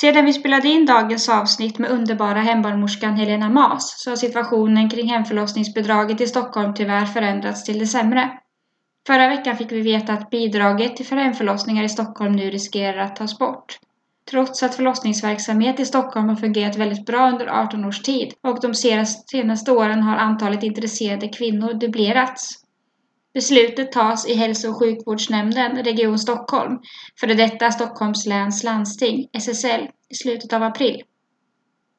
Sedan vi spelade in dagens avsnitt med underbara hembarnmorskan Helena Mas så har situationen kring hemförlossningsbidraget i Stockholm tyvärr förändrats till det sämre. Förra veckan fick vi veta att bidraget till hemförlossningar i Stockholm nu riskerar att tas bort. Trots att förlossningsverksamhet i Stockholm har fungerat väldigt bra under 18 års tid och de senaste åren har antalet intresserade kvinnor dubblerats. Beslutet tas i Hälso och sjukvårdsnämnden, Region Stockholm, före detta Stockholms läns landsting, SSL, i slutet av april.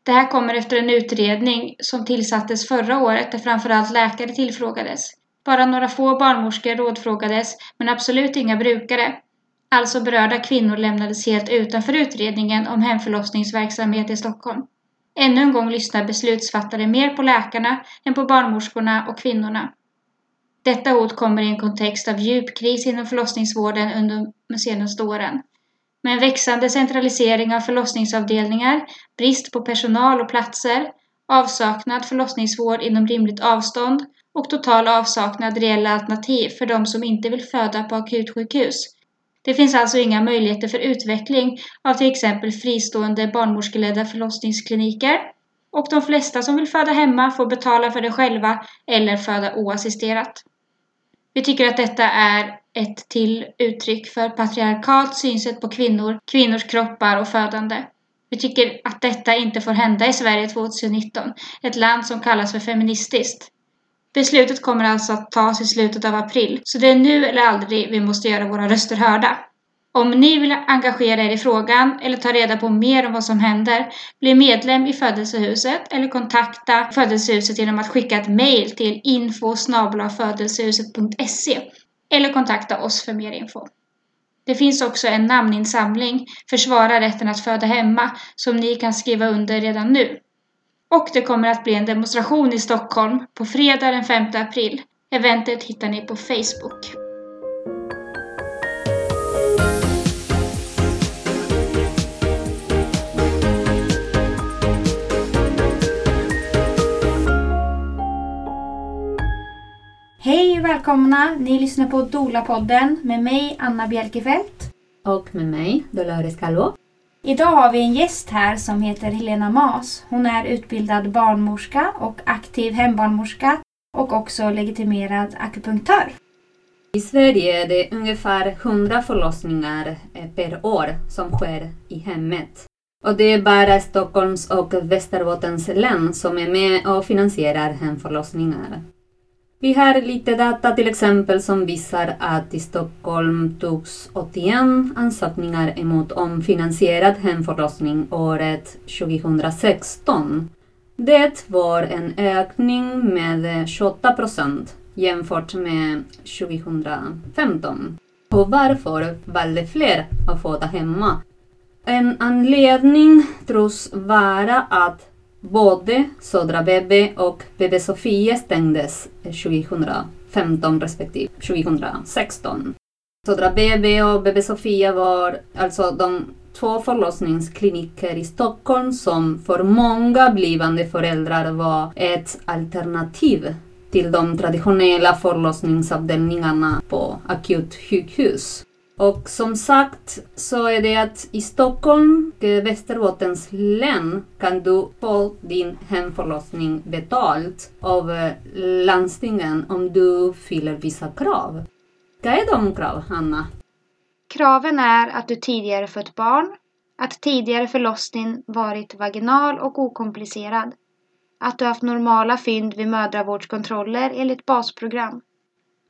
Det här kommer efter en utredning som tillsattes förra året där framförallt läkare tillfrågades. Bara några få barnmorskor rådfrågades, men absolut inga brukare. Alltså berörda kvinnor lämnades helt utanför utredningen om hemförlossningsverksamhet i Stockholm. Ännu en gång lyssnar beslutsfattare mer på läkarna än på barnmorskorna och kvinnorna. Detta hot kommer i en kontext av djup kris inom förlossningsvården under de senaste åren. Med en växande centralisering av förlossningsavdelningar, brist på personal och platser, avsaknad förlossningsvård inom rimligt avstånd och total avsaknad reella alternativ för de som inte vill föda på akutsjukhus. Det finns alltså inga möjligheter för utveckling av till exempel fristående barnmorskeledda förlossningskliniker och de flesta som vill föda hemma får betala för det själva eller föda oassisterat. Vi tycker att detta är ett till uttryck för patriarkalt synsätt på kvinnor, kvinnors kroppar och födande. Vi tycker att detta inte får hända i Sverige 2019, ett land som kallas för feministiskt. Beslutet kommer alltså att tas i slutet av april, så det är nu eller aldrig vi måste göra våra röster hörda. Om ni vill engagera er i frågan eller ta reda på mer om vad som händer, bli medlem i Födelsehuset eller kontakta Födelsehuset genom att skicka ett mejl till info eller kontakta oss för mer info. Det finns också en namninsamling Försvara rätten att föda hemma som ni kan skriva under redan nu. Och det kommer att bli en demonstration i Stockholm på fredag den 5 april. Eventet hittar ni på Facebook. Välkomna! Ni lyssnar på Dola-podden med mig, Anna Bjelkefelt. Och med mig, Dolores Calvo. Idag har vi en gäst här som heter Helena Mas. Hon är utbildad barnmorska och aktiv hembarnmorska och också legitimerad akupunktör. I Sverige är det ungefär 100 förlossningar eh, per år som sker i hemmet. Och det är bara Stockholms och Västerbottens län som är med och finansierar hemförlossningar. Vi har lite data till exempel som visar att i Stockholm togs 81 ansökningar emot om finansierad hemförlossning året 2016. Det var en ökning med 28 procent jämfört med 2015. Och varför valde fler att föda hemma? En anledning tros vara att Både Södra BB och BB Sofia stängdes 2015 respektive 2016. Södra BB och BB Sofia var alltså de två förlossningskliniker i Stockholm som för många blivande föräldrar var ett alternativ till de traditionella förlossningsavdelningarna på akutsjukhus. Och som sagt så är det att i Stockholm och Västerbottens län kan du få din hemförlossning betalt av eh, landstingen om du fyller vissa krav. Vad är de krav, Hanna? Kraven är att du tidigare fött barn, att tidigare förlossning varit vaginal och okomplicerad, att du haft normala fynd vid mödravårdskontroller enligt basprogram,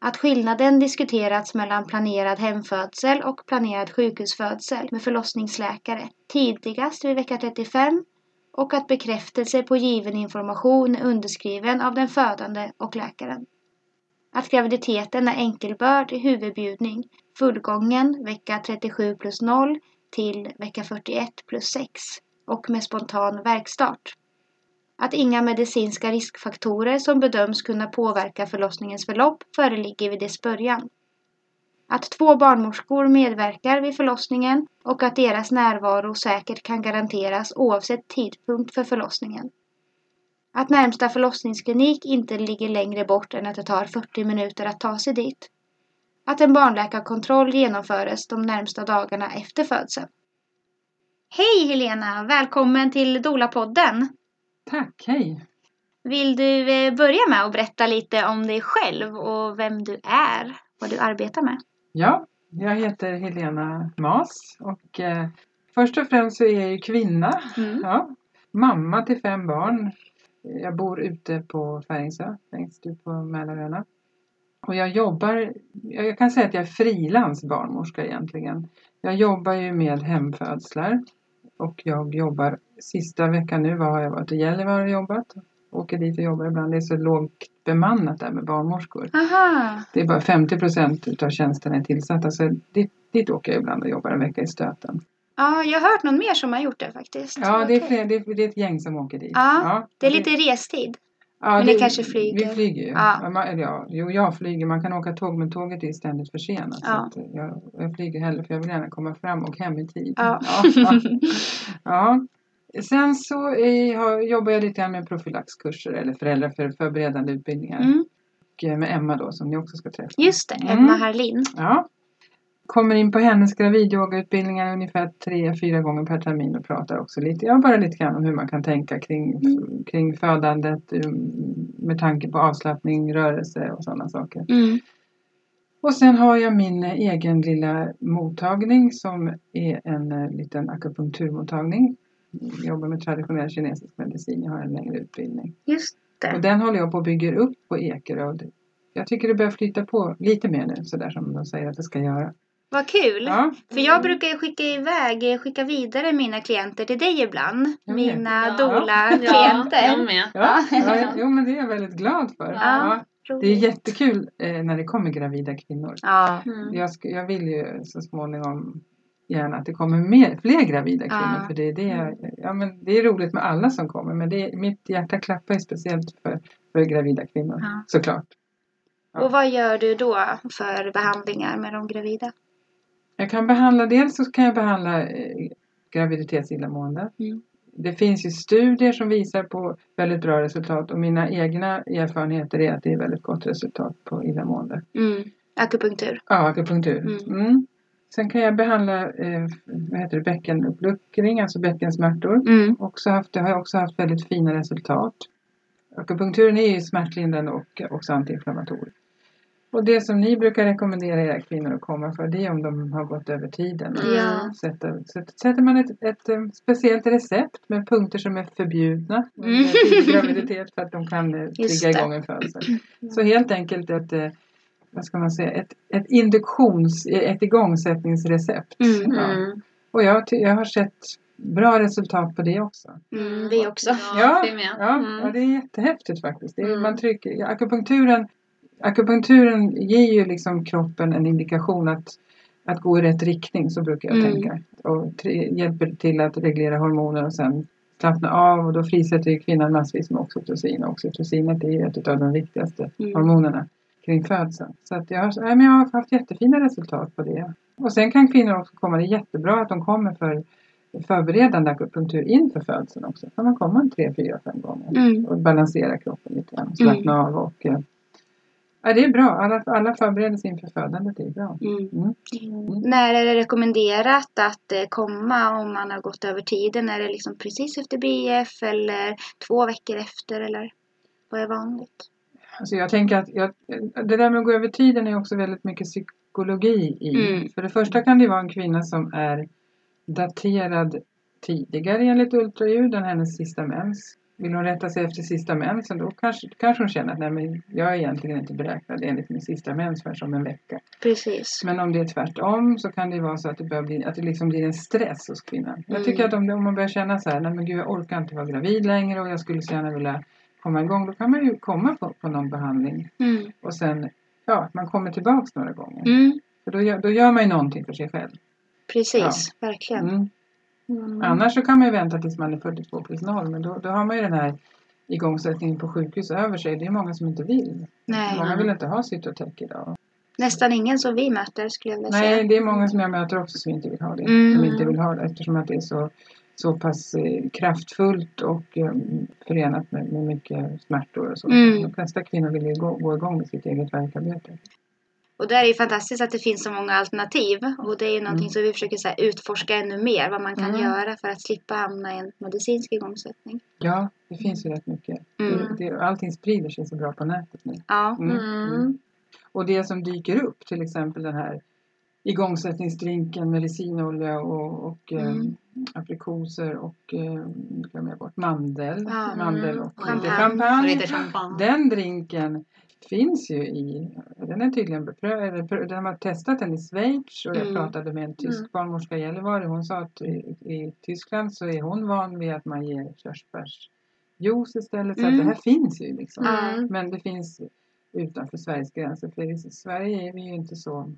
att skillnaden diskuterats mellan planerad hemfödsel och planerad sjukhusfödsel med förlossningsläkare. Tidigast vid vecka 35 och att bekräftelse på given information är underskriven av den födande och läkaren. Att graviditeten är enkelbörd i huvudbjudning. Fullgången vecka 37 plus 0 till vecka 41 plus 6 och med spontan verkstart att inga medicinska riskfaktorer som bedöms kunna påverka förlossningens förlopp föreligger vid dess början. Att två barnmorskor medverkar vid förlossningen och att deras närvaro säkert kan garanteras oavsett tidpunkt för förlossningen. Att närmsta förlossningsklinik inte ligger längre bort än att det tar 40 minuter att ta sig dit. Att en barnläkarkontroll genomföres de närmsta dagarna efter födseln. Hej Helena! Välkommen till Dola-podden. Tack, hej! Vill du eh, börja med att berätta lite om dig själv och vem du är, vad du arbetar med? Ja, jag heter Helena Mas och eh, först och främst så är jag ju kvinna. Mm. Ja, mamma till fem barn. Jag bor ute på Färingsö, längst ut på Mälaröarna. Och jag jobbar, jag kan säga att jag är frilans barnmorska egentligen. Jag jobbar ju med hemfödslar och jag jobbar sista veckan nu, har jag varit i Gällivare och jobbat. Åker dit och jobbar ibland. Det är så lågt bemannat där med barnmorskor. Aha! Det är bara 50 procent utav tjänsterna är tillsatta så dit, dit åker jag ibland och jobbar en vecka i stöten. Ja, jag har hört någon mer som har gjort det faktiskt. Ja, det är, fler, det, är, det är ett gäng som åker dit. Ja, Det är lite restid. ja, men ni kanske flyger. Vi flyger ju. Ja. Ja. man- eller Ja, jo, jag flyger. Man kan åka tåg men tåget är ständigt försenat. Ja. Så att jag, jag flyger hellre för jag vill gärna komma fram och hem i tid. Ja. Ja, ja. ja. Sen så är, har, jobbar jag lite grann med profylaxkurser eller föräldrar för förberedande utbildningar. Mm. Och eh, med Emma då som ni också ska träffa. Just det, Mm. Emma Harlin. Ja. Kommer in på hennes gravidyogautbildningar ungefär tre, fyra gånger per termin och pratar också lite, ja bara lite grann om hur man kan tänka kring, Mm. kring födandet um, med tanke på avslappning, rörelse och sådana saker. Mm. Och sen har jag min eh, egen lilla mottagning som är en eh, liten akupunkturmottagning. Jag jobbar med traditionell kinesisk medicin, jag har en längre utbildning. Just det. Och den håller jag på att bygga upp på Ekerö. och Jag tycker det börjar flyta på lite mer nu, sådär som de säger att det ska göra. Vad kul! Ja. För jag brukar ju skicka iväg, skicka vidare mina klienter till dig ibland. Vet. Mina Ja. Ja, doula-klienter. jag med. Ja, Ja. ja, jo men det är jag väldigt glad för. Ja. Ja, det är jättekul eh, när det kommer gravida kvinnor. Ja. Mm. Jag, sk- jag vill ju så småningom gärna att det kommer mer, fler gravida kvinnor. Ja. För det är, det, ja, men det är roligt med alla som kommer. Men det, är- mitt hjärta klappar ju speciellt för, för gravida kvinnor. Ja. Såklart. Ja. Och vad gör du då för behandlingar med de gravida? Jag kan behandla, dels så kan jag behandla eh, graviditetsillamående. Mm. Det finns ju studier som visar på väldigt bra resultat och mina egna erfarenheter är att det är väldigt gott resultat på illamående. Mm. Akupunktur. Ja, akupunktur. Mm. Sen kan jag behandla eh, vad heter det, bäckenuppluckring, alltså bäckensmärtor. Mm. Också haft, det har jag också haft väldigt fina resultat. Akupunkturen är ju smärtlindrande och också antiinflammatorisk. Och det som ni brukar rekommendera era kvinnor att komma för det är om de har gått över tiden. Ja. Sätter, sätter, sätter man ett, ett, eh, speciellt recept med punkter som är förbjudna Mm. graviditet för att de kan eh, trigga igång en födsel. Så helt enkelt ett, eh, vad ska man säga, ett, ett induktions, ett igångsättningsrecept. Mm. Ja. Mm. Och jag, jag har sett bra resultat på det också. Mm, vi också. Ja. Ja, Mm. ja, det är jättehäftigt faktiskt. Det är, Mm. man trycker, ja, akupunkturen, akupunkturen ger ju liksom kroppen en indikation att, att gå i rätt riktning, så brukar jag Mm. tänka. Och hjälper till att reglera hormoner och sen slappna av och då frisätter ju kvinnan massvis med oxytocin. Och oxytocinet är ju ett av de viktigaste Mm. hormonerna kring födseln. Så att jag, har, nej, men jag har haft jättefina resultat på det. Och sen kan kvinnor också komma, det är jättebra att de kommer för förberedande akupunktur inför födseln också. kan man komma en tre, fyra, fem gånger Mm. och balansera kroppen lite grann, slappna av och eh, ja, det är bra. Alla, alla förberedelser inför födandet är bra. Mm. Mm. När är det rekommenderat att eh, komma om man har gått över tiden? Är det liksom precis efter BF eller två veckor efter eller vad är vanligt? Alltså jag tänker att jag, det där med att gå över tiden är också väldigt mycket psykologi i. Mm. För det första kan det vara en kvinna som är daterad tidigare enligt ultraljud än hennes sista mens. Vill hon rätta sig efter sista mensen då kanske, kanske hon känner att nej, men jag är egentligen inte beräknad enligt min sista mens förrän om en vecka. Precis. Men om det är tvärtom så kan det vara så att det, börjar bli, att det liksom blir en stress hos kvinnan. Jag tycker Mm. att om, om man börjar känna så här, nej men gud jag orkar inte vara gravid längre och jag skulle så gärna vilja komma igång. Då kan man ju komma på, på någon behandling Mm. och sen, ja, man kommer tillbaks några gånger. Mm. För då gör, då gör man ju någonting för sig själv. Precis, verkligen. Mm. Mm. Annars så kan man ju vänta tills man är 42 plus 0 men då, då har man ju den här igångsättningen på sjukhus över sig. Det är många som inte vill. Nej, Många vill inte ha cytotec idag. nästan ingen som vi möter skulle jag vilja Nej, säga. det är många som jag möter också som inte vill ha det. Mm. Som inte vill ha det eftersom att det är så, så pass eh, kraftfullt och eh, förenat med, med mycket smärtor och så. Mm. De flesta kvinnor vill ju gå, gå igång med sitt eget verkarbete. Och där är det fantastiskt att det finns så många alternativ. Och det är ju någonting Mm. som vi försöker så här, utforska ännu mer. Vad man kan Mm. göra för att slippa hamna i en medicinsk igångsättning. Ja, det finns ju rätt mycket. Mm. Det, det, allting sprider sig så bra på nätet nu. Ja. Mm. Mm. Och det som dyker upp, till exempel den här igångsättningsdrinken med resinolja och, och Mm. eh, aprikoser och eh, jag bort, mandel. Ja. mandel och Champagne. lite champagne. Lite champagne. Den drinken finns ju i, den är tydligen beprövad, de har testat den i Schweiz och jag Mm. pratade med en tysk Mm. barnmorska i Gällivare. Hon sa att i, i Tyskland så är hon van vid att man ger körsbärsjuice istället. Så att Mm. det här finns ju liksom. Mm. Men det finns utanför Sveriges gränser. För i Sverige är vi ju inte så,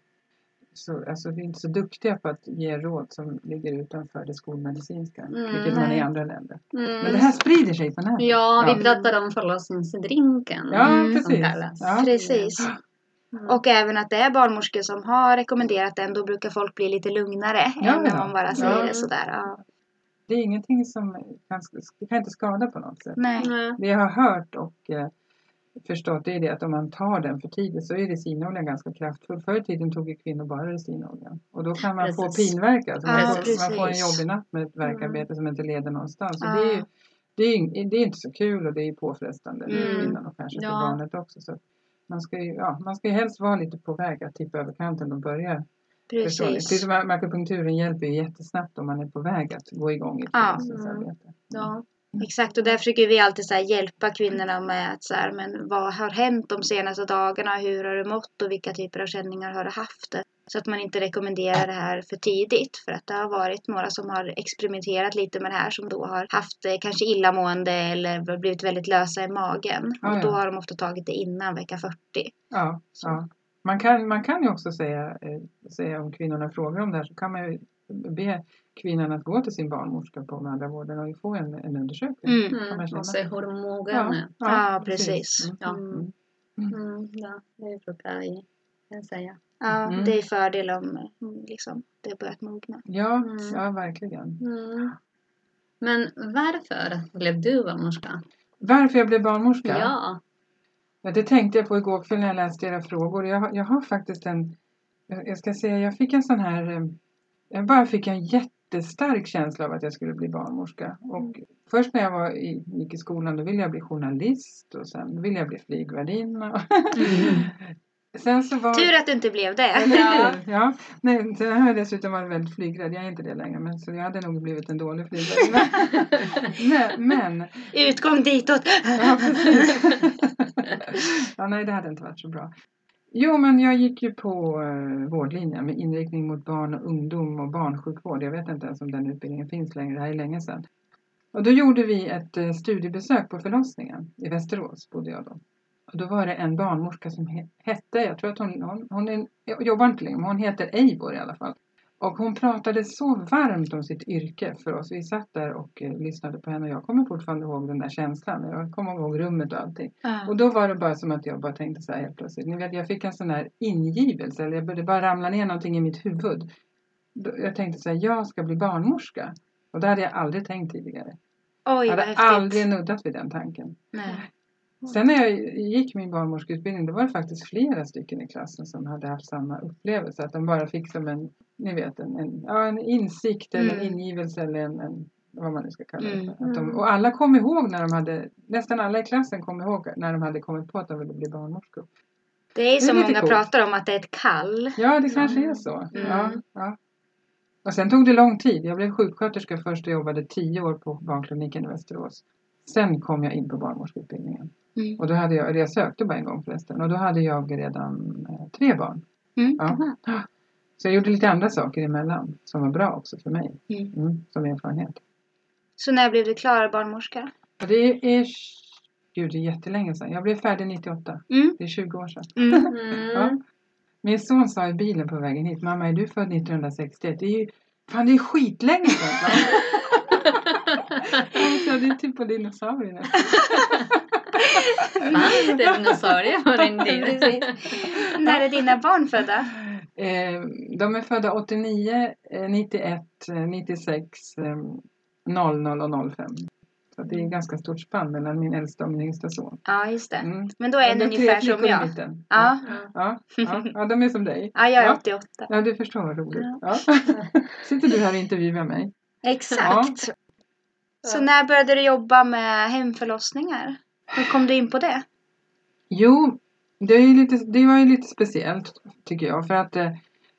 så, alltså vi är inte så duktiga på att ge råd som ligger utanför det skolmedicinska. Mm, vilket man är i andra länder. Mm. Men det här sprider sig på nätet. Ja, Ja. vi pratade om förlossningsdrinken. Ja, Mm. precis. Ja. Precis. Mm. Och även att det är barnmorskor som har rekommenderat den. Då brukar folk bli lite lugnare Ja, än när ja. man bara säger Ja. det sådär. Ja. Det är ingenting som kan, kan inte skada på något sätt. Nej. Jag har hört och eh, förstått det är det att om man tar den för tidigt så är resinoljan ganska kraftfull. Förr i tiden tog ju kvinnor bara resinolja. Och då kan man få Precis. pinvärk. Alltså man, Ja, får, man får en precis. jobbig natt med ett värkarbete som inte leder någonstans. Så Ja. det, är ju, det, är, det är inte så kul och det är påfrestande för Mm. kvinnan och kanske för Ja. barnet också. Så man, ska ju, ja, man ska ju helst vara lite på väg att tippa över kanten och börja. Precis. Med akupunkturen hjälper ju jättesnabbt om man är på väg att gå igång i ett förlossningsarbete. Ja. Exakt och där försöker vi alltid så hjälpa kvinnorna med att så här, men vad har hänt de senaste dagarna? Hur har du mått och vilka typer av känningar har du haft? Så att man inte rekommenderar det här för tidigt för att det har varit några som har experimenterat lite med det här som då har haft kanske illamående eller blivit väldigt lösa i magen. Ja, och då ja. har de ofta tagit det innan vecka 40. Ja, ja. Man, kan, man kan ju också säga, eh, säga om kvinnorna frågar om det här så kan man ju be kvinnan att gå till sin barnmorska på mödravården och få en, en undersökning. Mm. Mm. Och se hur mogen Ja. Ja, precis. Mm. Ja. Mm. Mm. Ja, det brukar jag säga. Ja, Mm. det är fördel om liksom, det börjat mogna. Ja, Mm. ja, verkligen. Mm. Men varför blev du barnmorska? Varför jag blev barnmorska? Ja. Ja, det tänkte jag på igår kväll när jag läste era frågor. Jag, har- jag har faktiskt en, jag ska säga, jag fick en sån här, eh, jag bara fick en jättestark känsla av att jag skulle bli barnmorska. Och först när jag var i, gick i skolan då ville jag bli journalist och sen ville jag bli flygvärdinna. sen så var... Tur att du inte blev det. Ja. Nej, sen har jag dessutom varit väldigt flygrädd. Jag är inte det längre. Men, så jag hade nog blivit en dålig flygvärdinna. men, men Utgång ditåt. Ja, precis. ja, nej, det hade inte varit så bra. Jo, men jag gick ju på eh, vårdlinjen med inriktning mot barn och ungdom och barnsjukvård. Jag vet inte ens om den utbildningen finns längre. Det här är länge sedan. Och då gjorde vi ett eh, studiebesök på förlossningen i Västerås, bodde jag då. Och då var det en barnmorska som he- hette, jag tror att hon, hon, hon är, jobbar inte längre, men hon heter Eivor i alla fall. Och hon pratade så varmt om sitt yrke för oss. Vi satt där och eh, lyssnade på henne och jag kommer fortfarande ihåg den där känslan. Jag kommer ihåg rummet och allting. Och då var det bara som att jag bara tänkte så här helt plötsligt. Ni vet, jag fick en sån här ingivelse. Eller jag började bara ramla ner någonting i mitt huvud. Jag tänkte så här, jag ska bli barnmorska. Och det hade jag aldrig tänkt tidigare. Oj, Jag hade aldrig nuddat vid den tanken. Nej. Sen när jag gick min barnmorskeutbildning då var det faktiskt flera stycken i klassen som hade haft samma upplevelse. Att de bara fick som en, ni vet, en, en, ja, en insikt eller en Mm. ingivelse eller en, en vad man nu ska kalla det Mm. för. Att de, och alla kom ihåg när de hade, nästan alla i klassen kom ihåg när de hade kommit på att de ville bli barnmorskor. Det är är som många coolt. pratar om att det är ett kall. Ja, det kanske är så. Mm. Ja, ja. Och sen tog det lång tid. Jag blev sjuksköterska först och jobbade tio år på barnkliniken i Västerås. Sen kom jag in på barnmorskeutbildningen. Mm. Och då hade jag, eller jag sökte bara en gång förresten. Och då hade jag redan eh, tre barn. Mm. Ja. Så jag gjorde lite andra saker emellan som var bra också för mig. Mm. Mm, som erfarenhet. Så när blev du klar barnmorska? Och det är, gud det är jättelänge sedan. Jag blev färdig 98. Mm. Det är 20 år sedan. Mm. Ja. Min son sa i bilen på vägen hit, mamma är du född 1961? Det är ju, fan det är skitlänge sedan. Jag sa, det är typ på dinosaurierna. Fan, det dinosaurier på din tid. När är dina barn födda? Eh, de är födda 89, eh, 91, eh, 96, eh, 00 och 05. Så det är ganska stort spann mellan min äldsta och min yngsta son. Ja, just det. Mm. Men då är en ungefär som jag. mitten. Ja. Ja, ja, ja, de är som dig. Ja, jag är Ja. 88. Ja, du förstår vad roligt. Ja. Sitter du här och intervjuar mig? Exakt. Så när började du jobba med hemförlossningar? Hur kom du in på det? Jo, det, är lite, det var ju lite speciellt tycker jag. För att eh,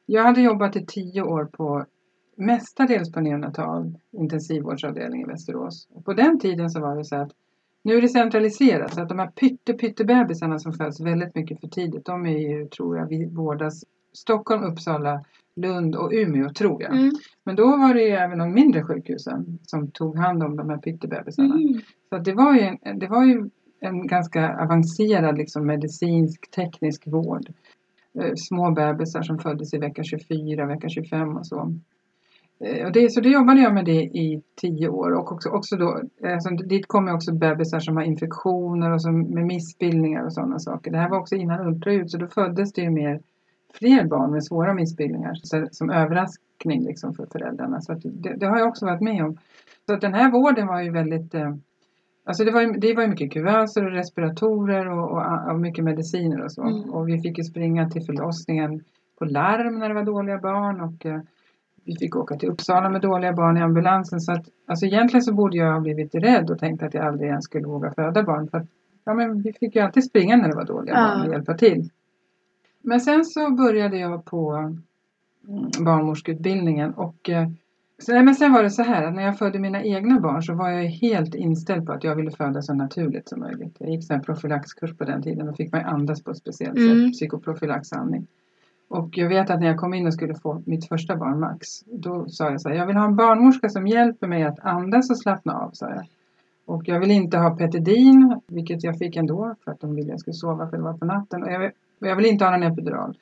jag hade jobbat i tio år på mestadels på neonatal intensivvårdsavdelning i Västerås. Och på den tiden så var det så att nu är det centraliserat så att de här pytte pyttebebisarna som föds väldigt mycket för tidigt de är ju tror jag vi vårdas Stockholm, Uppsala, Lund och Umeå tror jag. Mm. Men då var det ju även de mindre sjukhusen som tog hand om de här pyttebebisarna. Mm. Så det, var ju en, det var ju en ganska avancerad liksom, medicinsk teknisk vård. Eh, små bebisar som föddes i vecka 24, vecka 25 och så. Eh, och det, så då jobbade jag med det i tio år och också, också då, alltså, dit kom också bebisar som har infektioner och som, med missbildningar och sådana saker. Det här var också innan ultraljud så då föddes det ju mer fler barn med svåra missbildningar så, som överraskning liksom för föräldrarna. Så att det, det har jag också varit med om. Så att den här vården var ju väldigt eh, Alltså det var ju, det var ju mycket kuvöser och respiratorer och, och, och mycket mediciner och så. Mm. Och vi fick ju springa till förlossningen på larm när det var dåliga barn och eh, vi fick åka till Uppsala med dåliga barn i ambulansen. Så att, alltså egentligen så borde jag ha blivit rädd och tänkt att jag aldrig ens skulle våga föda barn. För att, ja, men vi fick ju alltid springa när det var dåliga Ja. barn och hjälpa till. Men sen så började jag på mm, barnmorskeutbildningen och eh, nej, men sen var det så här att när jag födde mina egna barn så var jag helt inställd på att jag ville föda så naturligt som möjligt. Jag gick här profylaxkurs på den tiden och fick ju andas på ett speciellt Mm. sätt, psykoprofylaxandning. Och jag vet att när jag kom in och skulle få mitt första barn Max, då sa jag så här, jag vill ha en barnmorska som hjälper mig att andas och slappna av, sa jag. Och jag vill inte ha petidin, vilket jag fick ändå för att de ville att jag skulle sova för det var på natten. Och jag och jag vill inte ha någon epidural.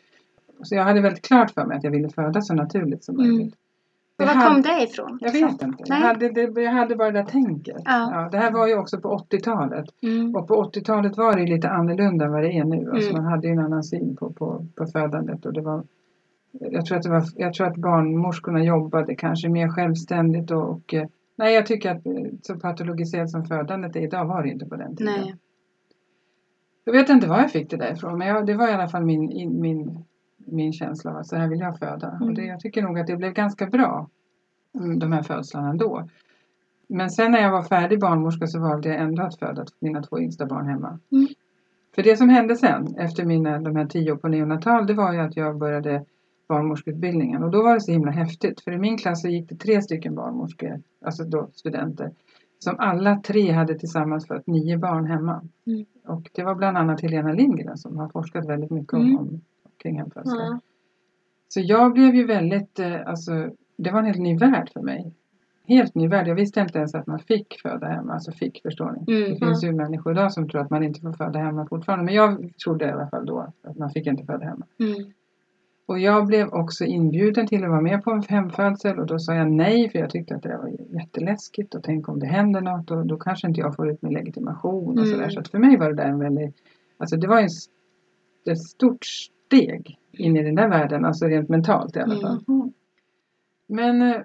Så jag hade väldigt klart för mig att jag ville föda så naturligt som Mm. möjligt. Och Jag var kom hade- det ifrån? jag vet inte. Jag Nej. hade, det, jag hade bara det där tänket. Ja. det här var ju också på 80-talet. Mm. Och på 80-talet var det lite annorlunda än vad det är nu. Alltså Mm. Man hade ju en annan syn på, på, på födandet. Och det var, jag, tror att det var, jag tror att barnmorskorna jobbade kanske mer självständigt. Och, och, eh, nej, jag tycker att eh, så patologiserat som födandet är idag var det inte på den tiden. Nej. Jag vet inte var jag fick det där ifrån. Men jag, det var i alla fall min, in- min, min känsla av att så här vill jag föda. Mm. Och det, jag tycker nog att det blev ganska bra. mm, De här födslarna ändå. Men sen när jag var färdig barnmorska så valde jag ändå att föda mina två yngsta barn hemma. Mm. För det som hände sen efter mina, de här tio år på neonatal det var ju att jag började barnmorskeutbildningen och då var det så himla häftigt för i min klass så gick det tre stycken barnmorskor, alltså då studenter, som alla tre hade tillsammans fött nio barn hemma. Mm. Och det var bland annat Helena Lindgren som har forskat väldigt mycket om, Mm. om kring hemfödslar. Ja. Så jag blev ju väldigt, eh, alltså det var en helt ny värld för mig. Helt ny värld. Jag visste inte ens att man fick föda hemma. Alltså fick, förstår ni? Mm. Det finns ju människor idag som tror att man inte får föda hemma fortfarande. Men jag trodde i alla fall då att man fick inte föda hemma. Mm. Och jag blev också inbjuden till att vara med på en hemfödsel och då sa jag nej för jag tyckte att det var jätteläskigt och tänk om det händer något och då kanske inte jag får ut min legitimation och Mm. sådär. Så att för mig var det där en väldigt, alltså det var en, ett stort steg in i den där världen, alltså rent mentalt i alla fall. Mm. Men eh,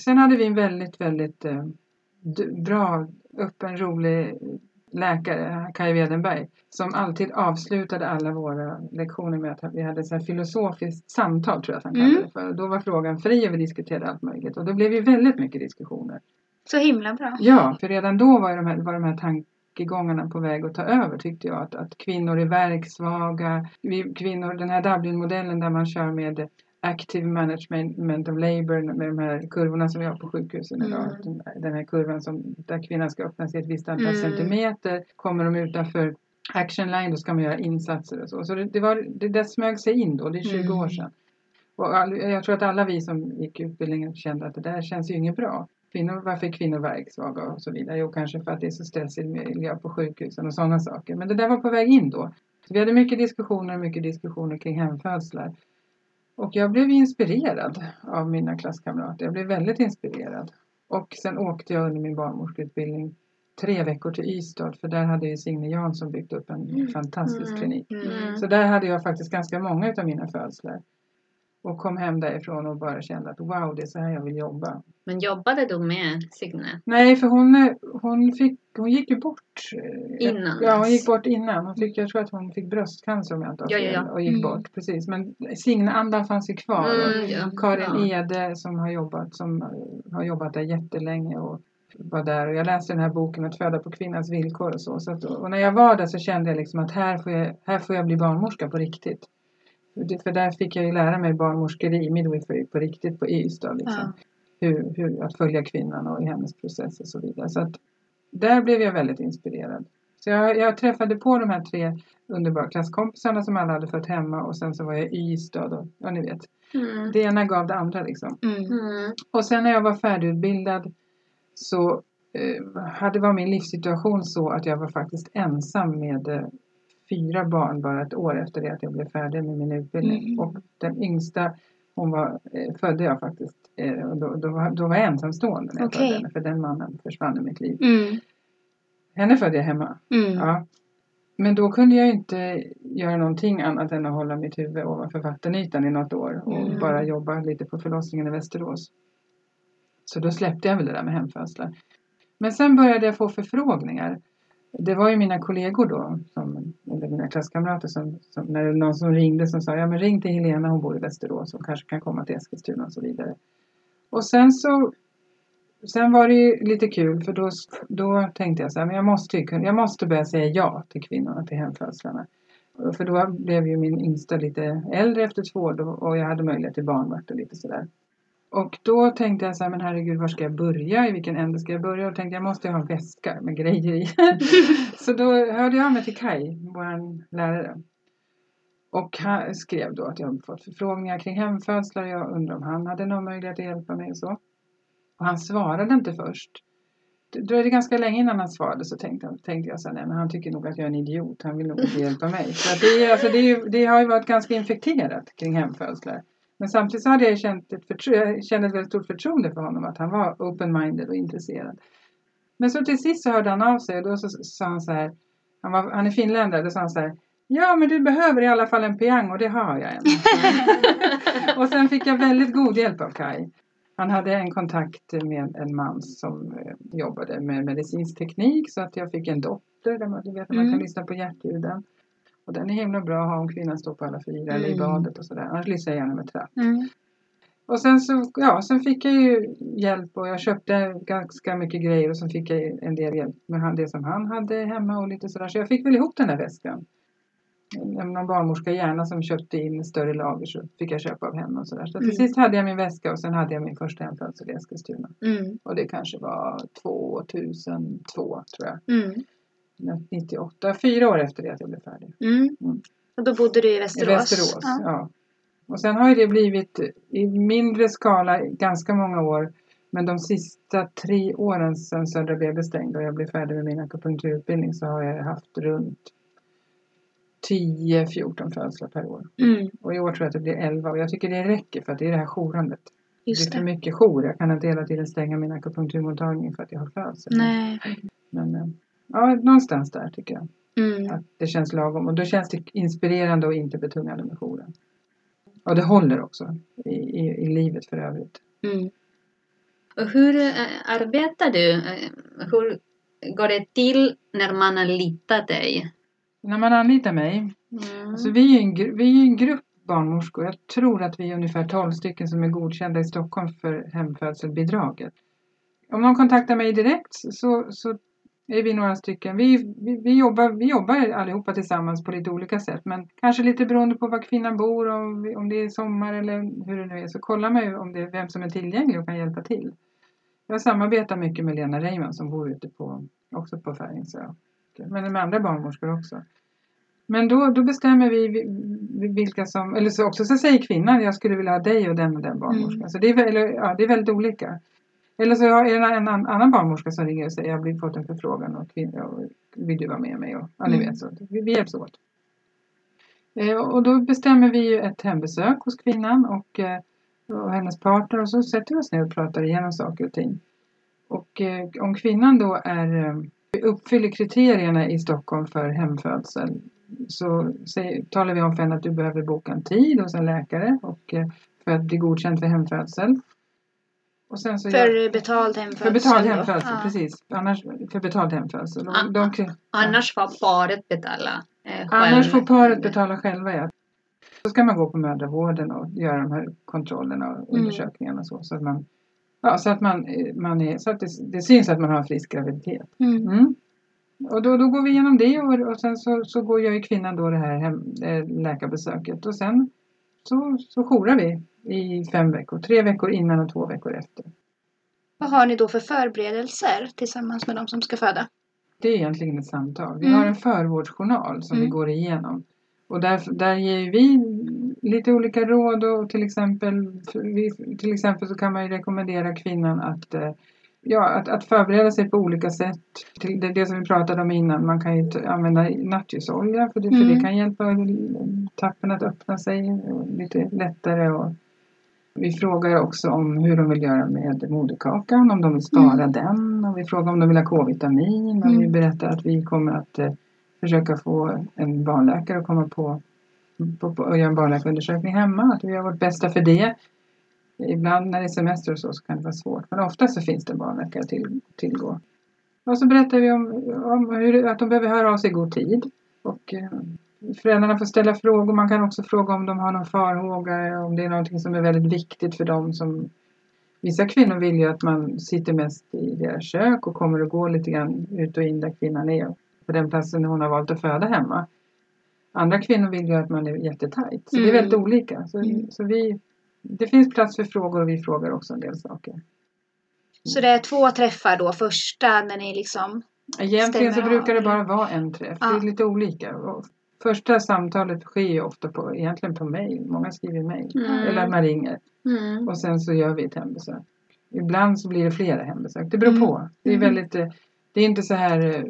sen hade vi en väldigt, väldigt eh, bra, öppen, rolig läkare, Kaj Wedenberg, som alltid avslutade alla våra lektioner med att vi hade här filosofiskt samtal, tror jag att han kallade Mm. det för. Då var frågan fri och vi diskuterade allt möjligt. Och då blev det väldigt mycket diskussioner. Så himla bra. Ja, för redan då var, de här, var de här tankegångarna på väg att ta över tyckte jag. Att, att kvinnor är verksvaga. Vi, kvinnor, den här Dublin-modellen där man kör med active management of labour med de här kurvorna som vi har på sjukhusen idag. Mm. Den, här kurvan som, där kvinnan ska öppna sig ett visst antal Mm. centimeter. Kommer de utanför action line då ska man göra insatser och så. Så det, det, var, det där smög sig in då, det är 20 år Mm. sedan. Och all, jag tror att alla vi som gick utbildningen kände att det där känns ju inget bra. Kvinnor, varför är kvinnor verksvaga och så vidare? Jo, kanske för att det är så stressig miljö på sjukhusen och sådana saker. Men det där var på väg in då. Så vi hade mycket diskussioner och mycket diskussioner kring hemfödslar. Och jag blev inspirerad av mina klasskamrater. Jag blev väldigt inspirerad. Och sen åkte jag under min barnmorskeutbildning tre veckor till Ystad för där hade ju Signe Jansson byggt upp en Mm. fantastisk Mm. klinik. Mm. Så där hade jag faktiskt ganska många av mina födslar. Och kom hem därifrån och bara kände att wow, det är så här jag vill jobba. Men jobbade du med Signe? Nej, för hon, hon, fick, hon gick ju bort. eh, Innan Ja, hon gick bort innan. Hon fick, jag tror att hon fick bröstcancer om jag inte har Ja, ja, fel. ja. Och gick Mm. bort, precis. Men Signe-andan fanns ju kvar. Mm, ja. Karin ja. Ede som har jobbat, som eh, har jobbat där jättelänge och var där. Och jag läste den här boken Att föda på kvinnans villkor och så. så att, och när jag var där så kände jag liksom att här får jag, här får jag bli barnmorska på riktigt. För där fick jag ju lära mig barnmorskeri, midwifery på riktigt på Ystad. Liksom. Hur, hur, att följa kvinnan och i hennes process och så vidare. Så att där blev jag väldigt inspirerad. Så jag, jag träffade på de här tre underbara klasskompisarna som alla hade fött hemma och sen så var jag i Ystad och ja ni vet. Mm. Det ena gav det andra liksom. Mm. Mm. Och sen när jag var färdigutbildad så eh, hade var min livssituation så att jag var faktiskt ensam med eh, fyra barn bara ett år efter det att jag blev färdig med min utbildning. Mm. Och den yngsta hon var, eh, födde jag faktiskt. Eh, och då, då, var, då var jag ensamstående när jag Okej. födde henne för den mannen försvann i mitt liv. Mm. Henne födde jag hemma. Mm. Ja. Men då kunde jag inte göra någonting annat än att hålla mitt huvud ovanför vattenytan i något år och Mm. bara jobba lite på förlossningen i Västerås. Så då släppte jag väl det där med hemfödslar. Men sen började jag få förfrågningar. Det var ju mina kollegor då, som, eller mina klasskamrater, som, som, när det var någon som ringde som sa ja men ring till Helena, hon bor i Västerås, hon kanske kan komma till Eskilstuna och så vidare. Och sen så Sen var det ju lite kul för då, då tänkte jag så här, men jag måste, ju jag måste börja säga ja till kvinnorna till hemfödslarna. För då blev ju min yngsta lite äldre efter två år och jag hade möjlighet till barnvakt och lite sådär. Och då tänkte jag så här, men herregud var ska jag börja? I vilken ände ska jag börja? Och tänkte jag måste ha en väska med grejer i. så då hörde jag av mig till Kai, vår lärare. Och han skrev då att jag fått förfrågningar kring hemfödslar. Jag undrade om han hade någon möjlighet att hjälpa mig och så. Och han svarade inte först. Det dröjde ganska länge innan han svarade så tänkte, jag- tänkte jag så här, nej men han tycker nog att jag är en idiot. Han vill nog inte hjälpa mig. Att det, alltså det, det har ju varit ganska infekterat kring hemfödslar. Men samtidigt så hade jag känt ett, jag kände ett väldigt stort förtroende för honom. Att han var open-minded och intresserad. Men så till sist så hörde han av sig och då så sa han så här. Han, var, han är finländare. Då sa han så här. Ja men du behöver i alla fall en piang och det har jag en. och sen fick jag väldigt god hjälp av Kai. Han hade en kontakt med en man som eh, jobbade med medicinsk teknik så att jag fick en dotter. Där man, du vet, man Mm. kan lyssna på hjärtljuden. Och den är himla bra att ha om kvinnan står på alla fyra eller i Mm. badet och sådär. Annars lyssnar jag gärna med trapp. Mm. Och sen så, ja, sen fick jag ju hjälp och jag köpte ganska mycket grejer och sen fick jag en del hjälp med det som han hade hemma och lite sådär. Så jag fick väl ihop den där väskan. Någon barnmorska gärna som köpte in större lager så fick jag köpa av henne och sådär. Så till Mm. sist hade jag min väska och sen hade jag min första hemfödsel i Eskilstuna. Mm. Och det kanske var 2002 tror jag. Mm. 98, fyra år efter det att jag blev färdig. Mm. Mm. Och då bodde du i I Västerås? Västerås, Ja. ja. Och sen har ju det blivit i mindre skala ganska många år. Men de sista tre åren sedan Södra BB stängde och jag blev färdig med min akupunkturutbildning så har jag haft runt 10-14 födslar per år. Mm. Och i år tror jag att det blir 11 och jag tycker det räcker för att det är det här jourandet. det Just är för det. mycket jour. Jag kan inte hela tiden stänga min akupunkturmottagning för att jag har födsel. Nej. Men eh, ja, någonstans där tycker jag Mm. att det känns lagom. Och då känns det inspirerande och inte betungande med jouren. Och det håller också i, i, i livet för övrigt. Mm. Och hur eh, arbetar du? Eh, Hur går det till när man anlitar dig? När man anlitar mig, Mm. alltså vi är en, vi är en grupp barnmorskor. Jag tror att vi är ungefär 12 stycken som är godkända i Stockholm för hemfödselbidraget. Om någon kontaktar mig direkt så, så är vi några stycken. Vi, vi, vi, jobbar, vi jobbar allihopa tillsammans på lite olika sätt. Men kanske lite beroende på var kvinnan bor och om, det är sommar eller hur det nu är. Så kollar man ju om det är vem som är tillgänglig och kan hjälpa till. Jag samarbetar mycket med Lena Reimann som bor ute på, också på Färingsö. Men med andra barnmorskor också. Men då, då bestämmer vi vi- vi- vilka som, eller så också så säger kvinnan jag skulle vilja ha dig och den och den barnmorskan. Så det är, eller, ja, det är väldigt olika. Eller så är det en, en, annan barnmorska som ringer och säger jag har blivit- fått en förfrågan och, kvinna, och vill du vara med mig? Och, ja, ni Mm. vet så. Vi, vi hjälps åt. Eh, och då bestämmer vi ju ett hembesök hos kvinnan och, eh, och hennes partner och så sätter vi oss ner och pratar igenom saker och ting. Och eh, om kvinnan då är, eh, uppfyller kriterierna i Stockholm för hemfödsel så säger, talar vi om för henne att du behöver boka en tid hos en läkare och eh, för att bli godkänd för hemfödsel. Och sen så För betald hemfödsel. för betald hemfödsel, Ja. precis. Annars, för betald hemfödsel. Och Ah, de, Annars får paret betala eh, Annars själv. får paret betala själva ja. Då ska man gå på mödravården och göra de här kontrollerna och undersökningarna så, så att man Ja, så att man, eh, man är, så att det, det syns att man har en frisk graviditet. Mm. Mm. Och då, då går vi igenom det och, och sen så, så går jag ju kvinnan då det här hem, eh, läkarbesöket och sen så, så jourar vi i fem veckor. Tre veckor innan och två veckor efter. Vad har ni då för förberedelser tillsammans med de som ska föda? Det är egentligen ett samtal. Vi Mm. har en förvårdsjournal som vi Mm. går igenom. Och där, där ger vi lite olika råd och till exempel, vi, till exempel så kan man ju rekommendera kvinnan att, eh, ja, att, att förbereda sig på olika sätt. Till det, det som vi pratade om innan, man kan ju använda nattljusolja för det, för det Mm. kan hjälpa tappen att öppna sig och lite lättare. Och vi frågar också om hur de vill göra med moderkakan, om de vill spara den. Och vi frågar om de vill ha K-vitamin. Och vi Mm. berättar att vi kommer att eh, försöka få en barnläkare att komma på, på, på och göra en barnläkarundersökning hemma. Att vi gör vårt bästa för det. Ibland när det är semester och så, så kan det vara svårt. Men ofta så finns det barnläkare till, tillgå. Och så berättar vi om, om hur, att de behöver höra av sig i god tid. Och eh, föräldrarna får ställa frågor. Man kan också fråga om de har någon farhåga. Om det är någonting som är väldigt viktigt för dem. Som, vissa kvinnor vill ju att man sitter mest i deras kök och kommer och går lite grann ut och in där kvinnan är. På den platsen hon har valt att föda hemma. Andra kvinnor vill ju att man är jättetajt. Så det är Mm. väldigt olika. Så, Mm. så vi, det finns plats för frågor och vi frågar också en del saker. Så det är två träffar då. Första när ni liksom... Egentligen så brukar det bara vara en träff. Det Ja. är lite olika. Första samtalet sker ju ofta på, egentligen på mejl. Många skriver mejl. Mm. Eller man ringer. Mm. Och sen så gör vi ett hembesök. Ibland så blir det flera hembesök. Det beror Mm. på. Det är Mm. väldigt... eh, Det är inte så här eh,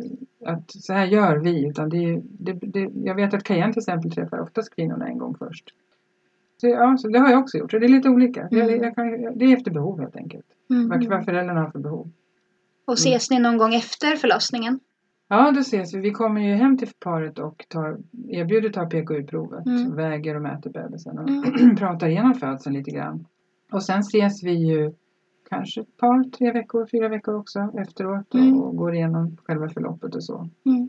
att så här gör vi. Utan det är, det, det, jag vet att Cayenne till exempel träffar oftast kvinnorna en gång först. Så, ja, det har jag också gjort. Så det är lite olika. Jag, Mm. jag kan, det är efter behov helt enkelt. Mm. Vad, vad föräldrarna har för behov. Och ses ni någon gång efter förlossningen? Ja, då ses vi. Vi kommer ju hem till paret och tar, erbjuder ta PKU-provet. Mm. Väger och mäter bebisen och Mm. pratar igenom födseln lite grann. Och sen ses vi ju kanske ett par, tre veckor, fyra veckor också efteråt Mm. och går igenom själva förloppet och så. Mm.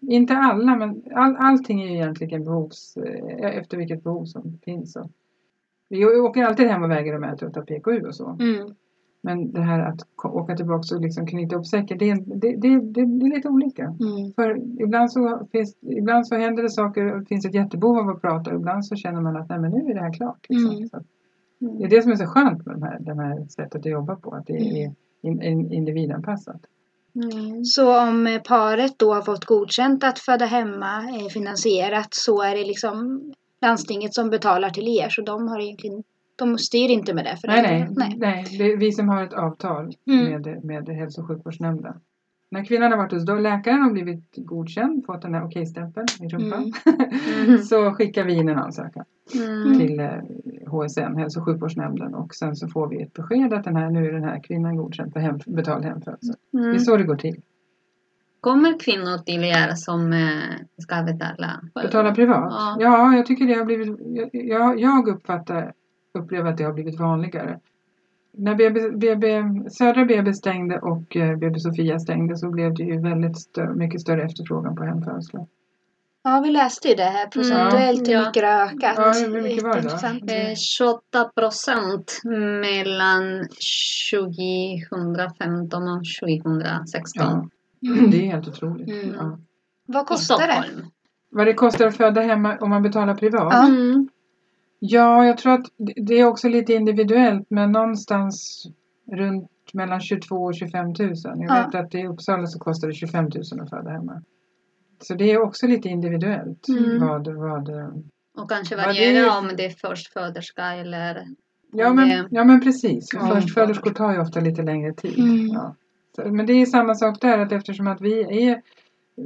Inte alla, men all, allting är ju egentligen behovs, eh, efter vilket behov som finns. Vi åker alltid hem och väger och mäter och tar PKU och så. Mm. Men det här att åka tillbaka och liksom knyta upp säcken, det, det, det, det, det är lite olika. Mm. För ibland så, finns, ibland så händer det saker och det finns ett jättebehov av att prata. Ibland så känner man att nej, men nu är det här klart. Liksom. Mm. Så att det är det som är så skönt med de här, det här sättet att jobba på. Att det Mm. är in, in, individanpassat. Mm. Så om eh, paret då har fått godkänt att föda hemma eh, finansierat så är det liksom landstinget som betalar till er så de har egentligen de styr inte med det för Nej, nej, nej. nej. Det är vi som har ett avtal Mm. med, med hälso och sjukvårdsnämnden. När kvinnan har varit hos då läkaren och blivit godkänd, fått den här okej-stämpeln i rumpan, Mm. så skickar vi in en ansökan Mm. till eh, HSN, hälso och sjukvårdsnämnden och sen så får vi ett besked att den här, nu är den här kvinnan godkänd för hem, betald hemfödsel. Det är Mm. så det går till. Kommer kvinnor till er som eh, ska betala? Betala privat? Ja. Ja, jag tycker det har blivit, jag, jag, jag uppfattar, upplever att det har blivit vanligare. När BB, BB, södra BB stängde och eh, BB Sofia stängde så blev det ju väldigt stö, mycket större efterfrågan på hemfödslar. Ja, vi läste ju det här procentuellt hur Ja. mycket det har ökat. Ja, hur mycket var det då? Jätteintressant. Eh, 28 procent mellan 2015 och 2016. Ja, Mm. det är helt otroligt. Mm. Ja. Vad kostar det? Vad det kostar att föda hemma om man betalar privat? Mm. Ja, jag tror att det- är också lite individuellt men någonstans runt mellan 22 och 25 000. Jag Ja. vet att i Uppsala så kostar det 25 000 att föda hemma. Så det är också lite individuellt. Mm. Vad, vad, Och kanske Vad variera det är- om det är förstföderska eller... ja, men, det- ja men precis. Ja. Förstföderskor tar ju ofta lite längre tid. Mm. Ja. Så, men det är samma sak där att eftersom att vi är